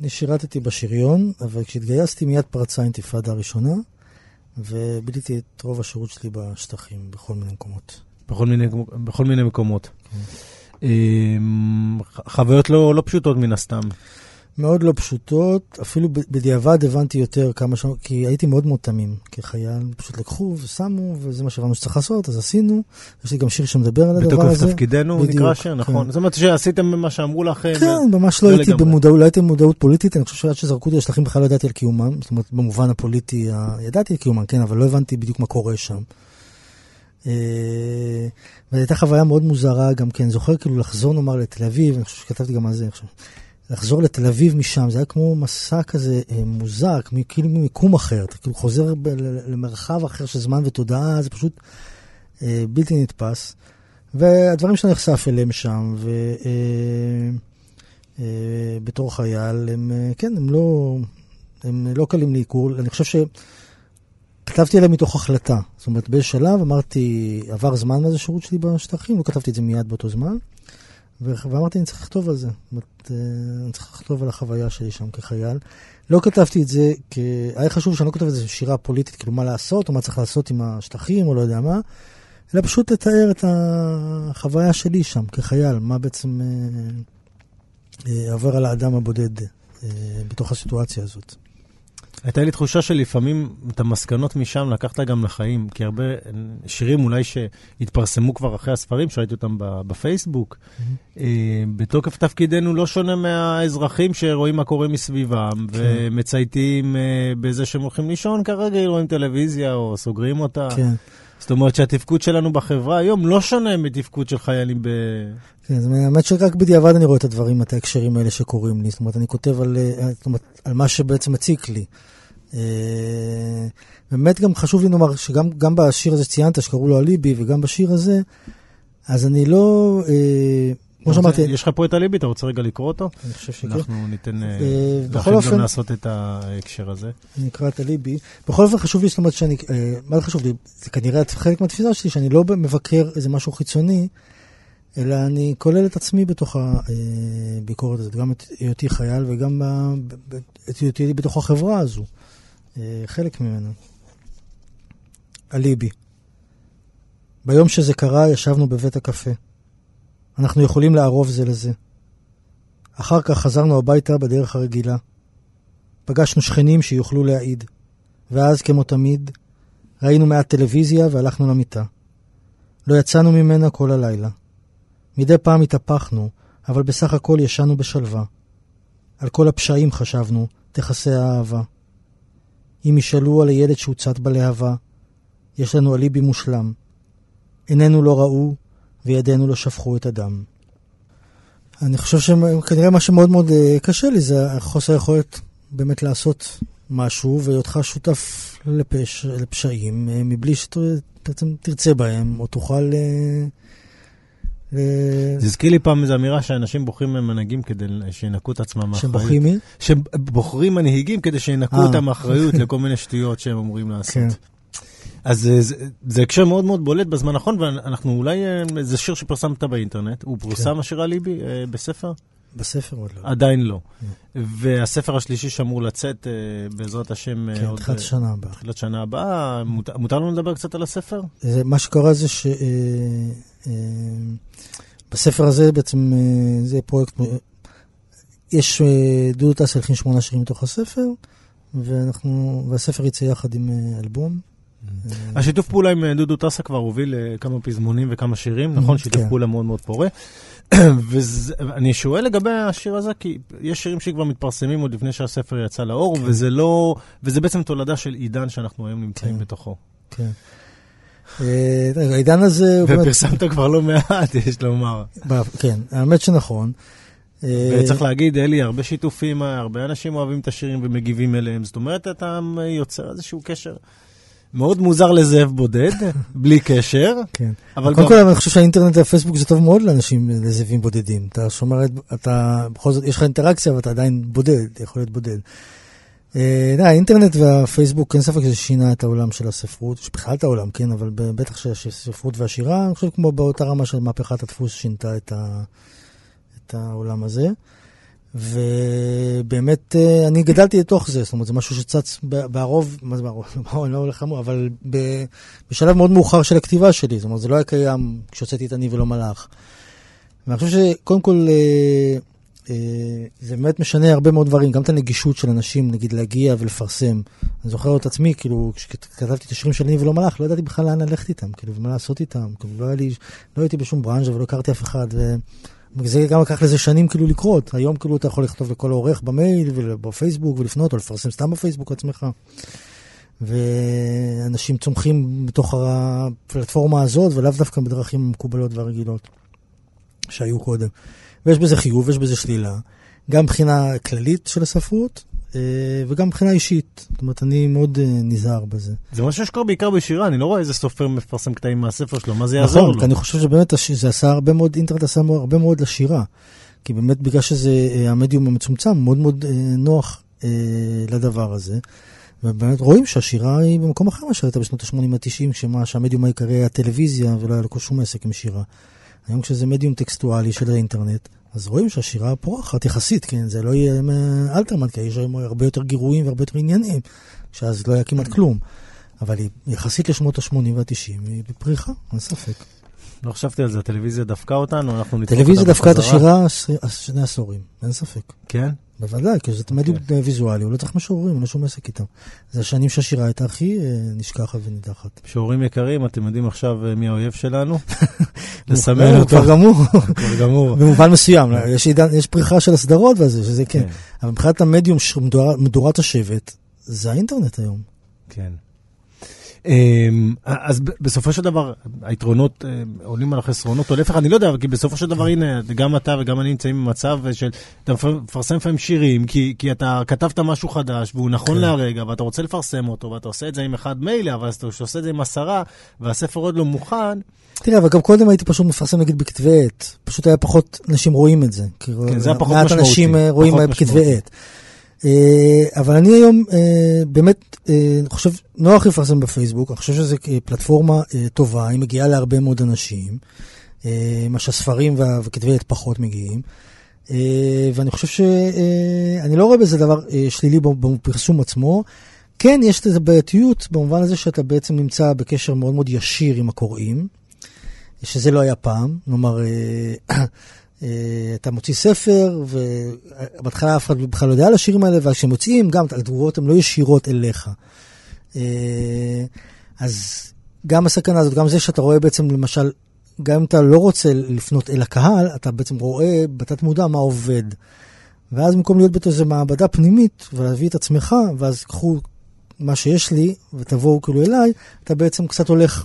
אני שירתתי בשריון, אבל כשהתגייסתי מיד פרצה האינתיפאדה הראשונה, וביליתי את רוב השירות שלי בשטחים, בכל מיני מקומות. בכל מיני, בכל מיני מקומות. אה, ח- חוויות לא, לא פשוטות מן הסתם. מאוד לא פשוטות, אפילו בדיעבד הבנתי יותר כמה שעות, כי הייתי מאוד מאוד תמים כחייל, פשוט לקחו ושמו, וזה מה שהבנו שצריך לעשות, אז עשינו. יש לי גם שיר שמדבר על הדבר הזה. בתוקף תפקידנו בדיוק, נקרא השיר, כן. נכון? זאת אומרת שעשיתם מה שאמרו לכם. כן, ממש לא הייתי. במודעות, לא הייתי במודעות פוליטית, אני חושב שעד שזרקו אותי לשטחים בכלל לא ידעתי על קיומם, זאת אומרת, במובן הפוליטי, ידעתי על קיומם, כן, אבל לא הבנתי בדיוק מה קורה שם. אה, וזו הייתה חוויה מאוד מוזרה גם כן, זוכר כאילו לחזור נאמר לתל אביב, אני חושב שכתבתי גם על זה עכשיו, לחזור לתל אביב משם, זה היה כמו מסע כזה אה, מוזר, כאילו ממיקום אחר, אתה כאילו חוזר ב- למרחב אחר של זמן ותודעה, זה פשוט אה, בלתי נתפס. והדברים שאתה נחשף אליהם שם, ו... אה, אה, בתור חייל, הם, אה, כן, הם לא, הם לא קלים לעיכול. אני חושב שכתבתי עליהם מתוך החלטה. זאת אומרת, באיזה שלב אמרתי, עבר זמן מאז השירות שלי בשטחים, לא כתבתי את זה מיד באותו זמן, ואמרתי, אני צריך לכתוב על זה. אה, אני צריך לכתוב על החוויה שלי שם כחייל. לא כתבתי את זה, כי היה חשוב שאני לא כותב את זה שירה פוליטית, כאילו מה לעשות, או מה צריך לעשות עם השטחים, או לא יודע מה, אלא פשוט לתאר את החוויה שלי שם כחייל, מה בעצם... אה, אה, עובר על האדם הבודד אה, בתוך הסיטואציה הזאת. הייתה לי תחושה שלפעמים את המסקנות משם לקחת גם לחיים, כי הרבה שירים אולי שהתפרסמו כבר אחרי הספרים, שראיתי אותם בפייסבוק, אה, בתוקף תפקידנו לא שונה מהאזרחים שרואים מה קורה מסביבם, ומצייתים אה, בזה שהם הולכים לישון כרגיל, רואים טלוויזיה או סוגרים אותה. כן, זאת אומרת שהתפקוד שלנו בחברה היום לא שונה מתפקוד של חיילים ב... כן, זאת אומרת, האמת שרק בדיעבד אני רואה את הדברים, את ההקשרים האלה שקורים לי. זאת אומרת, אני כותב על, אה, זאת אומרת, על מה שבעצם מציק לי. אה, באמת גם חשוב לי לומר שגם גם בשיר הזה שציינת, שקראו לו אליבי, וגם בשיר הזה, אז אני לא, אה, כמו שאמרתי, יש לך פה את הליבי, אתה רוצה רגע לקרוא אותו? אני חושב שכן. אנחנו ניתן אה, לכם גם לעשות את ההקשר הזה. אני אקרא את הליבי. בכל אופן חשוב לי, זאת אומרת שאני, מה זה חשוב לי? זה כנראה חלק מהתפיסה שלי, שאני לא מבקר איזה משהו חיצוני, אלא אני כולל את עצמי בתוך הביקורת הזאת, גם את היותי חייל וגם את היותי בתוך החברה הזו, חלק ממנה. אליבי. ביום שזה קרה ישבנו בבית הקפה. אנחנו יכולים לערוב זה לזה. אחר כך חזרנו הביתה בדרך הרגילה. פגשנו שכנים שיוכלו להעיד. ואז, כמו תמיד, ראינו מעט טלוויזיה והלכנו למיטה. לא יצאנו ממנה כל הלילה. מדי פעם התהפכנו, אבל בסך הכל ישנו בשלווה. על כל הפשעים חשבנו, תכסה האהבה. אם ישאלו על הילד שהוצת בלהבה, יש לנו אליבי מושלם. עינינו לא ראו, וידינו לא שפכו את הדם. אני חושב שכנראה מה שמאוד מאוד אה, קשה לי זה החוסר יכולת באמת לעשות משהו, והיותך שותף לפש, לפשעים, אה, מבלי שבעצם תרצה בהם, או תוכל... אה, זה הזכיר לי פעם איזו אמירה שאנשים בוחרים מנהיגים כדי שינקו את עצמם שהם מאחריות. בוחרים מי? שבוחרים מנהיגים כדי שינקו אה. אותם מאחריות לכל מיני שטויות שהם אמורים לעשות. כן. אז אה, זה- זה הקשר מאוד מאוד בולט בזמן האחרון, ואנחנו אולי, אה, זה שיר שפרסמת באינטרנט, הוא פורסם השיר הליבי אה, בספר? בספר עוד לא. עדיין לא. והספר השלישי שאמור לצאת, אה, בעזרת השם, אה, כן, עוד תחילת אה, השנה הבאה. תחילת שנה הבאה, מותר- מותר לנו לדבר קצת על הספר? זה, מה שקרה זה ש... אה, אה, בספר הזה בעצם, אה, זה פרויקט, אה, יש, אה, דודו טס הלחין שמונה שירים מתוך הספר, ואנחנו, והספר יצא יחד עם אה, אלבום. אה, השיתוף פעולה עם אה, דודו טסה כבר הוביל אה, כמה פזמונים וכמה שירים, נכון? שיתוף כן. פעולה מאוד מאוד פורה. ואני שואל לגבי השיר הזה, כי יש שירים שכבר מתפרסמים עוד לפני שהספר יצא לאור, וזה לא, וזה בעצם תולדה של עידן שאנחנו היום נמצאים כן. בתוכו. כן. אה, העידן הזה, ופרסמת כבר לא מעט, יש לומר. כן, האמת שנכון. אה, וצריך להגיד, אלי, הרבה שיתופים, הרבה אנשים אוהבים את השירים ומגיבים אליהם, זאת אומרת, אתה יוצר איזשהו קשר מאוד מוזר לזאב בודד, בלי קשר, כן. אבל קודם. כל, אני חושב שהאינטרנט והפייסבוק זה טוב מאוד לאנשים, לזאבים בודדים. אתה שומר, את- אתה, בכל זאת, יש לך אינטראקציה, אבל אתה עדיין בודד, יכול להיות בודד. אה, האינטרנט והפייסבוק, אין ספק שזה שינה את העולם של הספרות, בכלל את העולם, כן, אבל בטח של הספרות והשירה, אני חושב כמו באותה רמה של מהפכת הדפוס שינתה את, ה, את העולם הזה. ובאמת, אה, אני גדלתי לתוך זה, זאת אומרת, זה משהו שצץ בערוב, מה זה בערוב? אני לא הולך אמור, אבל בשלב מאוד מאוחר של הכתיבה שלי, זאת אומרת, זה לא היה קיים כשהוצאתי את אני ולא מלאך. ואני חושב שקודם כל, אה, זה באמת משנה הרבה מאוד דברים, גם את הנגישות של אנשים, נגיד להגיע ולפרסם. אני זוכר את עצמי, כאילו, כשכתבתי את השירים של אני ולא מלאך, לא ידעתי בכלל לאן ללכת איתם, כאילו, ומה לעשות איתם, כאילו, לא לי, לא הייתי בשום ברנז'ה ולא הכרתי אף אחד. וזה גם לקח לזה שנים כאילו לקרות. היום כאילו אתה יכול לכתוב לכל העורך במייל ובפייסבוק ולפנות, או לפרסם סתם בפייסבוק עצמך. ואנשים צומחים בתוך הפלטפורמה הזאת, ולאו דווקא בדרכים המקובלות והרגילות שהיו קודם. ויש בזה חיוב, יש בזה שלילה. גם מבחינה כללית של הספרות, אה, וגם מבחינה אישית. זאת אומרת, אני מאוד אה, נזהר בזה. זה משהו שקורה בעיקר בשירה, אני לא רואה איזה סופר מפרסם קטעים מהספר שלו, מה זה יעזור נכון, לו? כי אני חושב שבאמת זה עשה הרבה מאוד, אינטרנט עשה הרבה מאוד לשירה. כי באמת בגלל שזה אה, המדיום המצומצם, מאוד מאוד נוח לדבר הזה. ובאמת רואים שהשירה היא במקום אחר מאשר הייתה בשנות ה-80 ה-90, כשמה שהמדיום העיקרי היה טלוויזיה ולא היה לו שום עסק עם שירה. היום כשזה מדיום טקסטואלי של האינטרנט, אז רואים שהשירה פורחת יחסית, כן? זה לא יהיה אה, אלתרמן, כי יש היום הרבה יותר גירויים והרבה יותר עניינים, שאז לא היה כמעט כלום. אבל היא יחסית לשנות ה-80 וה-90 היא בפריחה, אין ספק. לא חשבתי על זה, הטלוויזיה דפקה אותנו, אנחנו נדפוק אותה טלוויזיה דווקא את. השירה שני עשורים, אין ספק. כן? בוודאי, כי זה מדיום ויזואלי, הוא לא צריך משוררים, אין לו שום עסק איתם. זה השנים שהשירה הייתה הכי אה, נשכחת ונידחת. שיעורים יקרים, אתם יודעים עכשיו אה, מי האויב שלנו? לסמן אותו. כבר גמור, כבר גמור. במובן מסוים, יש עידן- יש פריחה של הסדרות וזה, שזה כן. אבל מבחינת המדיום, מדורת השבט, זה האינטרנט היום. כן. אמ, אז בסופו של דבר, היתרונות אה, עולים על החסרונות, או להפך, אני לא יודע, כי בסופו של דבר, הנה, גם אתה וגם אני נמצאים במצב של, אתה מפ- מפרסם לפעמים שירים, כי, כי אתה כתבת משהו חדש, והוא נכון כן. להרגע, ואתה רוצה לפרסם אותו, ואתה עושה את זה עם אחד מילא, אבל אתה עושה את זה עם עשרה, והספר עוד לא מוכן, תראה, אבל גם קודם הייתי פשוט מפרסם נגיד בכתבי עת. פשוט היה פחות אנשים רואים את זה. כאילו, כן, זה היה פחות מעט משמעותי. אנשים אה, רואים פחות בכתבי. עת. אה, אבל אני היום אה, באמת, אה, חושב, נוח לפרסם בפייסבוק, אני חושב שזו פלטפורמה טובה, היא מגיעה להרבה מאוד אנשים, מה שהספרים וכתבי עת פחות מגיעים. ואני חושב שאני לא רואה בזה דבר שלילי בפרסום עצמו. כן, יש לזה בעייתיות במובן הזה שאתה בעצם נמצא בקשר מאוד מאוד ישיר עם הקוראים, שזה לא היה פעם. כלומר, אתה מוציא ספר, ובהתחלה אף אחד בכלל לא יודע על השירים האלה, וכשהם יוצאים, גם התגובות הן לא ישירות אליך. אה, אז גם הסכנה הזאת, גם זה שאתה רואה בעצם, למשל, גם אם אתה לא רוצה לפנות אל הקהל, אתה בעצם רואה בתת מודע מה עובד. ואז במקום להיות באיזו מעבדה פנימית ולהביא את עצמך, ואז קחו מה שיש לי ותבואו כאילו אליי, אתה בעצם קצת הולך,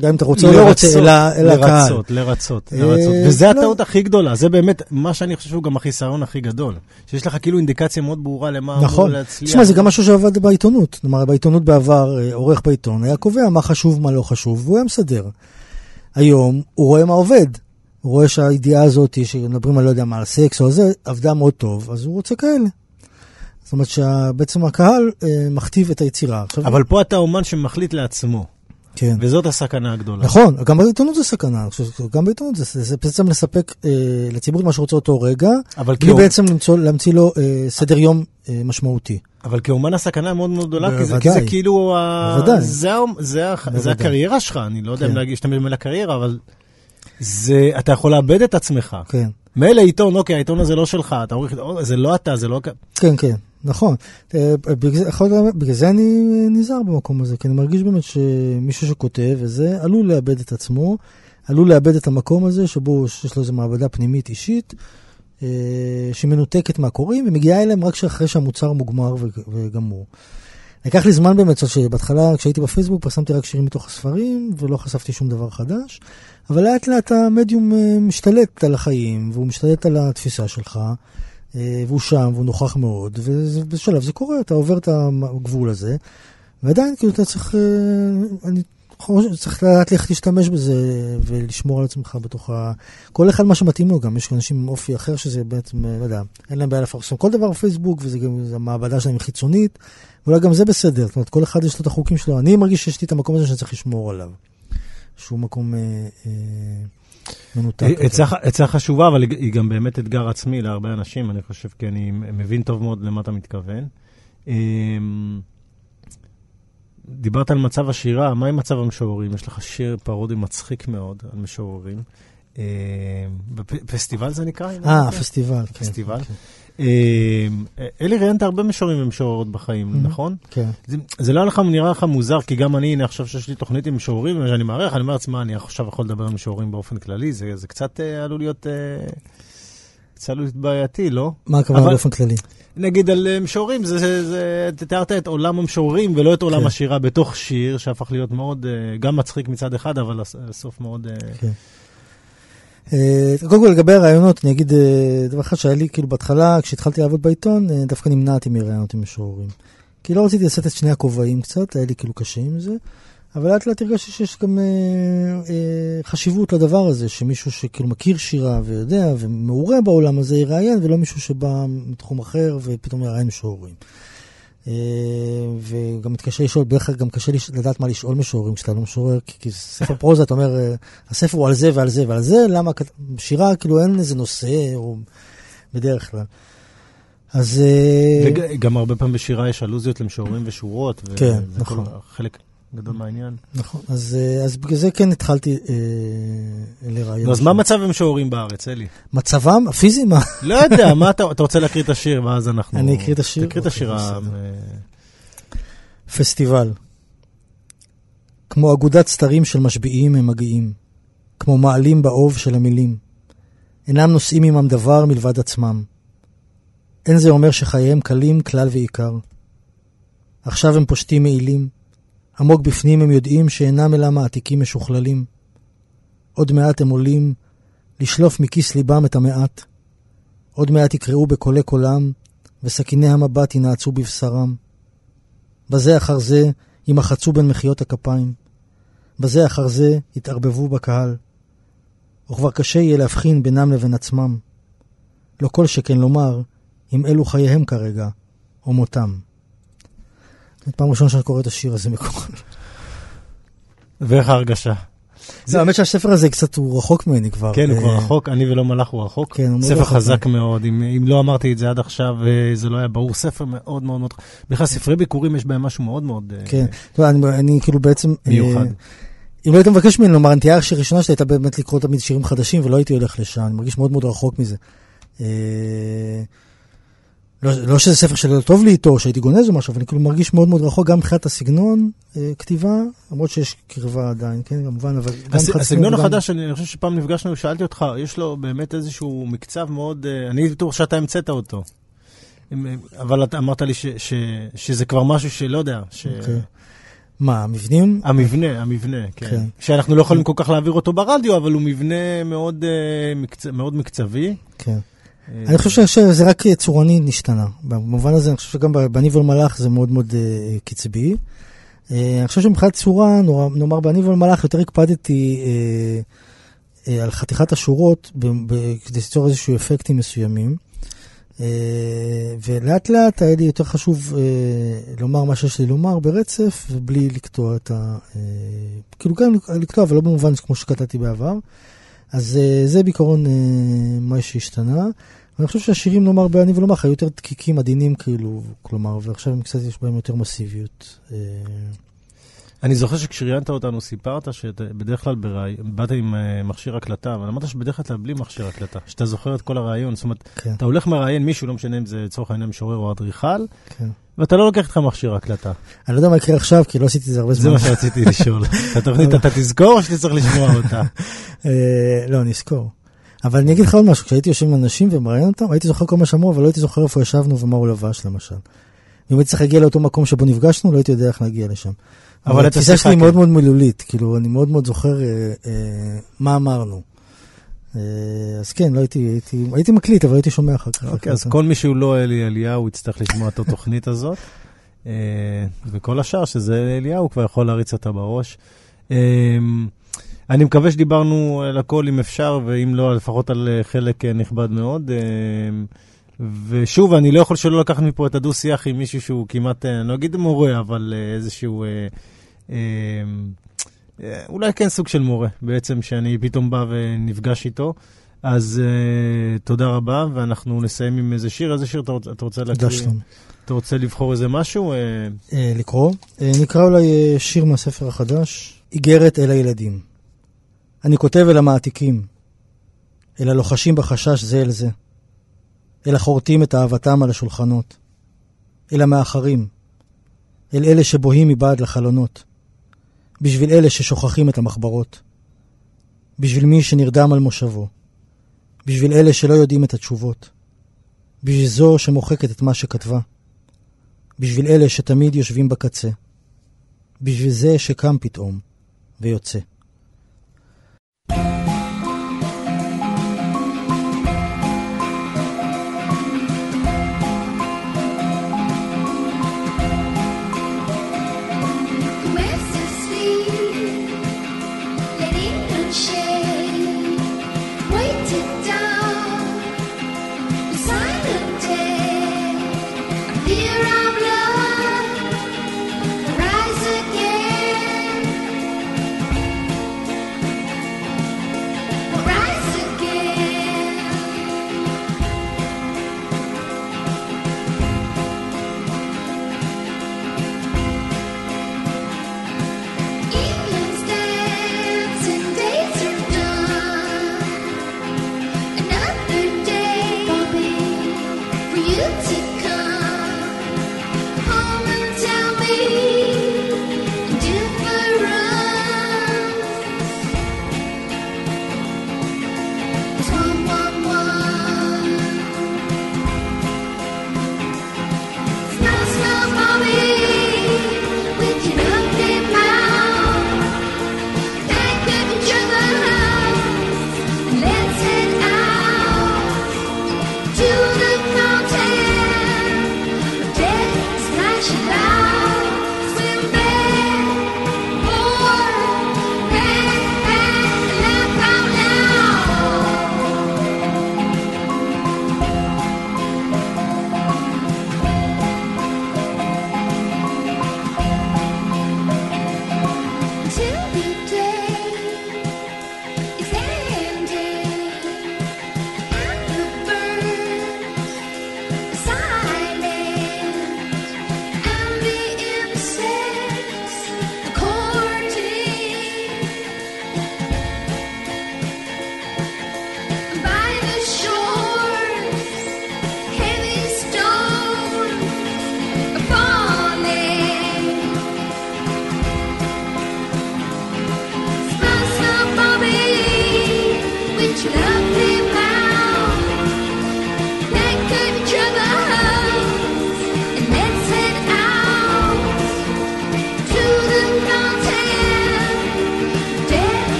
גם אם אתה רוצה או לא רוצה, אל ה- אל הקהל. לרצות, לרצות, אה, לרצות. וזה לא. הטעות הכי גדולה, זה באמת מה שאני חושב שהוא גם החיסרון הכי גדול. שיש לך כאילו אינדיקציה מאוד ברורה למה אמור נכון. להצליח. תשמע, זה גם משהו שעבד בעיתונות. כלומר, בעיתונות בעבר, אה, עורך בעיתון היה קובע מה חשוב, מה לא חשוב, והוא היה מסדר. היום הוא רואה מה עובד. הוא רואה שהידיעה הזאת, שמדברים על לא יודע מה, על סקס או זה, עבדה מאוד טוב, אז הוא רוצה כאלה. זאת אומרת שבעצם הקהל אה, מכתיב את היצירה. עכשיו, אבל פה אתה אומן שמחליט לעצמו, כן. וזאת הסכנה הגדולה. נכון, גם בעיתונות זה סכנה, שגם בעיתונות זה, זה בעצם לספק אה, לציבור את מה שהוא רוצה אותו רגע, אבל בלי כאומ- בעצם למצוא, להמציא לו אה, סדר יום אה, משמעותי. אבל כאומן הסכנה מאוד מאוד גדולה, כי זה- כי זה. כאילו, ה- בוודאי. זה ה- זה זה בוודאי. הקריירה שלך, אני לא יודע אם כן. להגיד- להשתמש במילה קריירה, אבל זה, אתה יכול לאבד את עצמך. כן. מילא עיתון, אוקיי, העיתון הזה לא שלך, אתה עורך, או, זה לא אתה, זה לא... כן, כן, נכון. אה, בגלל זה- אני נזהר במקום הזה, כי אני מרגיש באמת שמישהו שכותב וזה עלול לאבד את עצמו, עלול לאבד את המקום הזה שבו יש לו איזו מעבדה פנימית אישית, אה, שמנותקת מהקוראים ומגיעה אליהם רק אחרי שהמוצר מוגמר וגמור. לקח לי זמן באמת, שבהתחלה כשהייתי בפייסבוק פרסמתי רק שירים מתוך הספרים ולא חשפתי שום דבר חדש, אבל לאט לאט המדיום אה, משתלט על החיים והוא משתלט על התפיסה שלך. אה, והוא שם, והוא נוכח מאוד, ובשלב זה קורה, אתה עובר את הגבול הזה, ועדיין כאילו אתה צריך, אה, אני חושב שצריך לדעת איך להשתמש בזה ולשמור על עצמך בתוך ה... כל אחד מה שמתאים לו גם, יש אנשים עם אופי אחר שזה בעצם, אה, לא יודע, אין להם בעיה לפרסם כל דבר בפייסבוק, וזה גם, המעבדה שלהם חיצונית, ואולי גם זה בסדר, זאת אומרת, כל אחד יש לו את החוקים שלו, אני מרגיש שיש לי את המקום הזה שאני צריך לשמור עליו, שהוא מקום... אה. אה, עצה ח- עצה חשובה, אבל היא- היא גם באמת אתגר עצמי להרבה אנשים, אני חושב, כי אני מבין טוב מאוד למה אתה מתכוון. אמ, דיברת על מצב השירה, מה עם מצב המשוררים? יש לך שיר פרודי מצחיק מאוד על משוררים. בפ- פסטיבל זה נקרא? אה, טועה? הפסטיבל. כן, פסטיבל? כן, אמ, אלי ראיינת הרבה משוררים ומשוררות בחיים. נכון? כן. זה, לא היה לך, נראה לך מוזר, כי גם אני, הנה עכשיו שיש לי תוכנית עם משוררים, שאני מארח, אני אומר לעצמי, אני עכשיו יכול לדבר עם משוררים באופן כללי, זה, קצת אה, עלול להיות, אה, קצת עלול להיות בעייתי, לא? מה הכוונה באופן כללי? נגיד על אה, משוררים, זה, תיארת את עולם המשוררים ולא את עולם כן. השירה בתוך שיר, שהפך להיות מאוד, אה, גם מצחיק מצד אחד, אבל הס- הסוף מאוד... אה, קודם כל לגבי הרעיונות, אני אגיד אה, דבר אחד שהיה לי, כאילו בהתחלה, כשהתחלתי לעבוד בעיתון, אה, דווקא נמנעתי מרעיונות עם משוררים. כי לא רציתי לשאת את שני הכובעים קצת, היה לי כאילו קשה עם זה, אבל לאט לאט הרגשתי שיש גם אה, אה, חשיבות לדבר הזה, שמישהו שכאילו מכיר שירה ויודע ומעורה בעולם הזה יראיין, ולא מישהו שבא מתחום אחר ופתאום יראיין משוררים. אה, וגם מתקשה לשאול, בדרך כלל גם קשה לדעת מה לשאול משוררים כשאתה לא משורר, כי, ספר פרוזה, אתה אומר, אה, הספר הוא על זה ועל זה ועל זה, למה, שירה כאילו אין איזה נושא, או בדרך כלל. אז... אה, וגם הרבה פעמים בשירה יש אלוזיות למשוררים ושורות, כן, נכון. חלק גדול מהעניין. נכון, אז, אה, אז בגלל זה כן התחלתי אה, לראיין. נו, אז מה מצב המשוררים בארץ, אלי? מצבם הפיזי? מה? לא יודע, מה אתה, אתה רוצה להקריא את השיר, ואז אנחנו... אני אקריא את השיר? תקריא את אוקיי, השיר. ה- בסדר. פסטיבל. כמו אגודת סתרים של משביעים הם מגיעים, כמו מעלים באוב של המילים. אינם נושאים עמם דבר מלבד עצמם. אין זה אומר שחייהם קלים כלל ועיקר. עכשיו הם פושטים מעילים, עמוק בפנים הם יודעים שאינם אלא מעתיקים משוכללים. עוד מעט הם עולים לשלוף מכיס ליבם את המעט. עוד מעט יקראו בקולי קולם, וסכיני המבט ינעצו בבשרם. בזה אחר זה יימחצו בין מחיאות הכפיים. בזה אחר זה יתערבבו בקהל. וכבר קשה יהיה להבחין בינם לבין עצמם. לא כל שכן לומר אם אלו חייהם כרגע, או מותם. זאת פעם ראשונה שאני קורא את השיר הזה מקודם. ואיך ההרגשה? זה האמת שהספר הזה קצת, הוא רחוק ממני כבר. כן, הוא כבר אה, רחוק, אני ולא מלאך הוא רחוק. כן, הוא ספר חזק מאוד, אם לא אמרתי את זה עד עכשיו, אה, זה לא היה ברור. ספר מאוד מאוד מאוד... בכלל, ספרי ביקורים יש בהם משהו מאוד מאוד אה, כן, יודע, אני, כאילו בעצם... מיוחד. אם לא היית מבקש ממני לומר, הנטייה הראשונה שלי הייתה באמת לקרוא תמיד שירים חדשים, ולא הייתי הולך לשם, אני מרגיש מאוד מאוד רחוק מזה. לא, לא שזה ספר שלא טוב לי איתו, שהייתי גונז או משהו, אבל אני כאילו מרגיש מאוד מאוד רחוק, גם מבחינת הסגנון, אה, כתיבה, למרות שיש קרבה עדיין, כן, כמובן, אבל גם הס- הסגנון החדש, אני אני חושב שפעם נפגשנו, שאלתי אותך, יש לו באמת איזשהו מקצב מאוד, אה, אני בטוח שאתה המצאת אותו. אה, אבל אתה אמרת לי ש- ש- שזה כבר משהו שלא יודע, ש- אוקיי. מה, המבנים? המבנה, המבנה, כן. כן. שאנחנו לא יכולים כל כך להעביר אותו ברדיו, אבל הוא מבנה מאוד, אה, מקצ... מאוד מקצבי. כן. אני חושב שזה רק צורני נשתנה. במובן הזה, אני חושב שגם בניב ולמלאך זה מאוד מאוד אה, קצבי. אה, אני חושב שמבחינת צורה, נאמר בניב ולמלאך, יותר הקפדתי אה, על חתיכת השורות, כדי ליצור איזשהו אפקטים מסוימים. ולאט לאט היה לי יותר חשוב לומר מה שיש לי לומר ברצף, ובלי לקטוע את ה... כאילו כן לקטוע, אבל לא במובן כמו שקטעתי בעבר. אז אה, זה בעיקרון אה, מה שהשתנה. אני חושב שהשירים, נאמר, בעני ולומר, היו יותר דקיקים, עדינים, כאילו, כלומר, ועכשיו הם קצת יש בהם יותר מסיביות. אה, אני זוכר שכשראיינת אותנו סיפרת שבדרך כלל בראי... באת עם מכשיר הקלטה, אבל אמרת שבדרך כלל בלי מכשיר הקלטה, שאתה זוכר את כל הרעיון. זאת אומרת, כן, אתה הולך מראיין מישהו, לא משנה אם זה לצורך העניין משורר או אדריכל, כן. ואתה לא לוקח איתך מכשיר הקלטה. אני לא יודע מה יקרה עכשיו, כי לא עשיתי את זה הרבה זה זמן. מה שרציתי לשאול. את התוכנית אתה תזכור או שתצטרך לשמוע אותה? אה, לא, אני אזכור. אבל אני אגיד לך עוד משהו, כשהייתי יושב עם אנשים ומראיין אותם, הייתי זוכר כל מה שאמרו, אבל לא הייתי זוכר איפה ישבנו ומה הוא לבש, למשל. אם הייתי צריך להגיע לאותו מקום שבו נפגשנו, לא הייתי יודע איך להגיע לשם. אבל התפיסה שלי. מאוד מאוד מילולית, כאילו, אני מאוד מאוד זוכר אה, אה, מה אמרנו. אה, אז כן, לא הייתי, הייתי, הייתי מקליט, אבל הייתי שומע אחר כך. אוקיי, אז כל מי שהוא לא אלי אליהו יצטרך לשמוע את התוכנית הזאת. אה, וכל השאר, שזה אליהו, כבר יכול להריץ אותה בראש. אה, אני מקווה שדיברנו על הכל אם אפשר, ואם לא, לפחות על חלק נכבד מאוד. ושוב, אני לא יכול שלא לקחת מפה את הדו-שיח עם מישהו שהוא כמעט, אני לא אגיד מורה, אבל איזשהו... אה, אה, אה, אולי כן סוג של מורה, בעצם, שאני פתאום בא ונפגש איתו. אז uh, תודה רבה, ואנחנו נסיים עם איזה שיר. איזה שיר אתה, רוצ, אתה רוצה להקריא? תודה שלום. אתה רוצה לבחור איזה משהו? Uh, אה, לקרוא. אה, נקרא אולי אה, שיר מהספר החדש, איגרת אל הילדים. אני כותב אל המעתיקים, אל הלוחשים בחשש זה אל זה, אל החורטים את אהבתם על השולחנות, אל המאחרים, אל אלה שבוהים מבעד לחלונות, בשביל אלה ששוכחים את המחברות, בשביל מי שנרדם על מושבו, בשביל אלה שלא יודעים את התשובות, בשביל זו שמוחקת את מה שכתבה. בשביל אלה שתמיד יושבים בקצה, בשביל זה שקם פתאום ויוצא.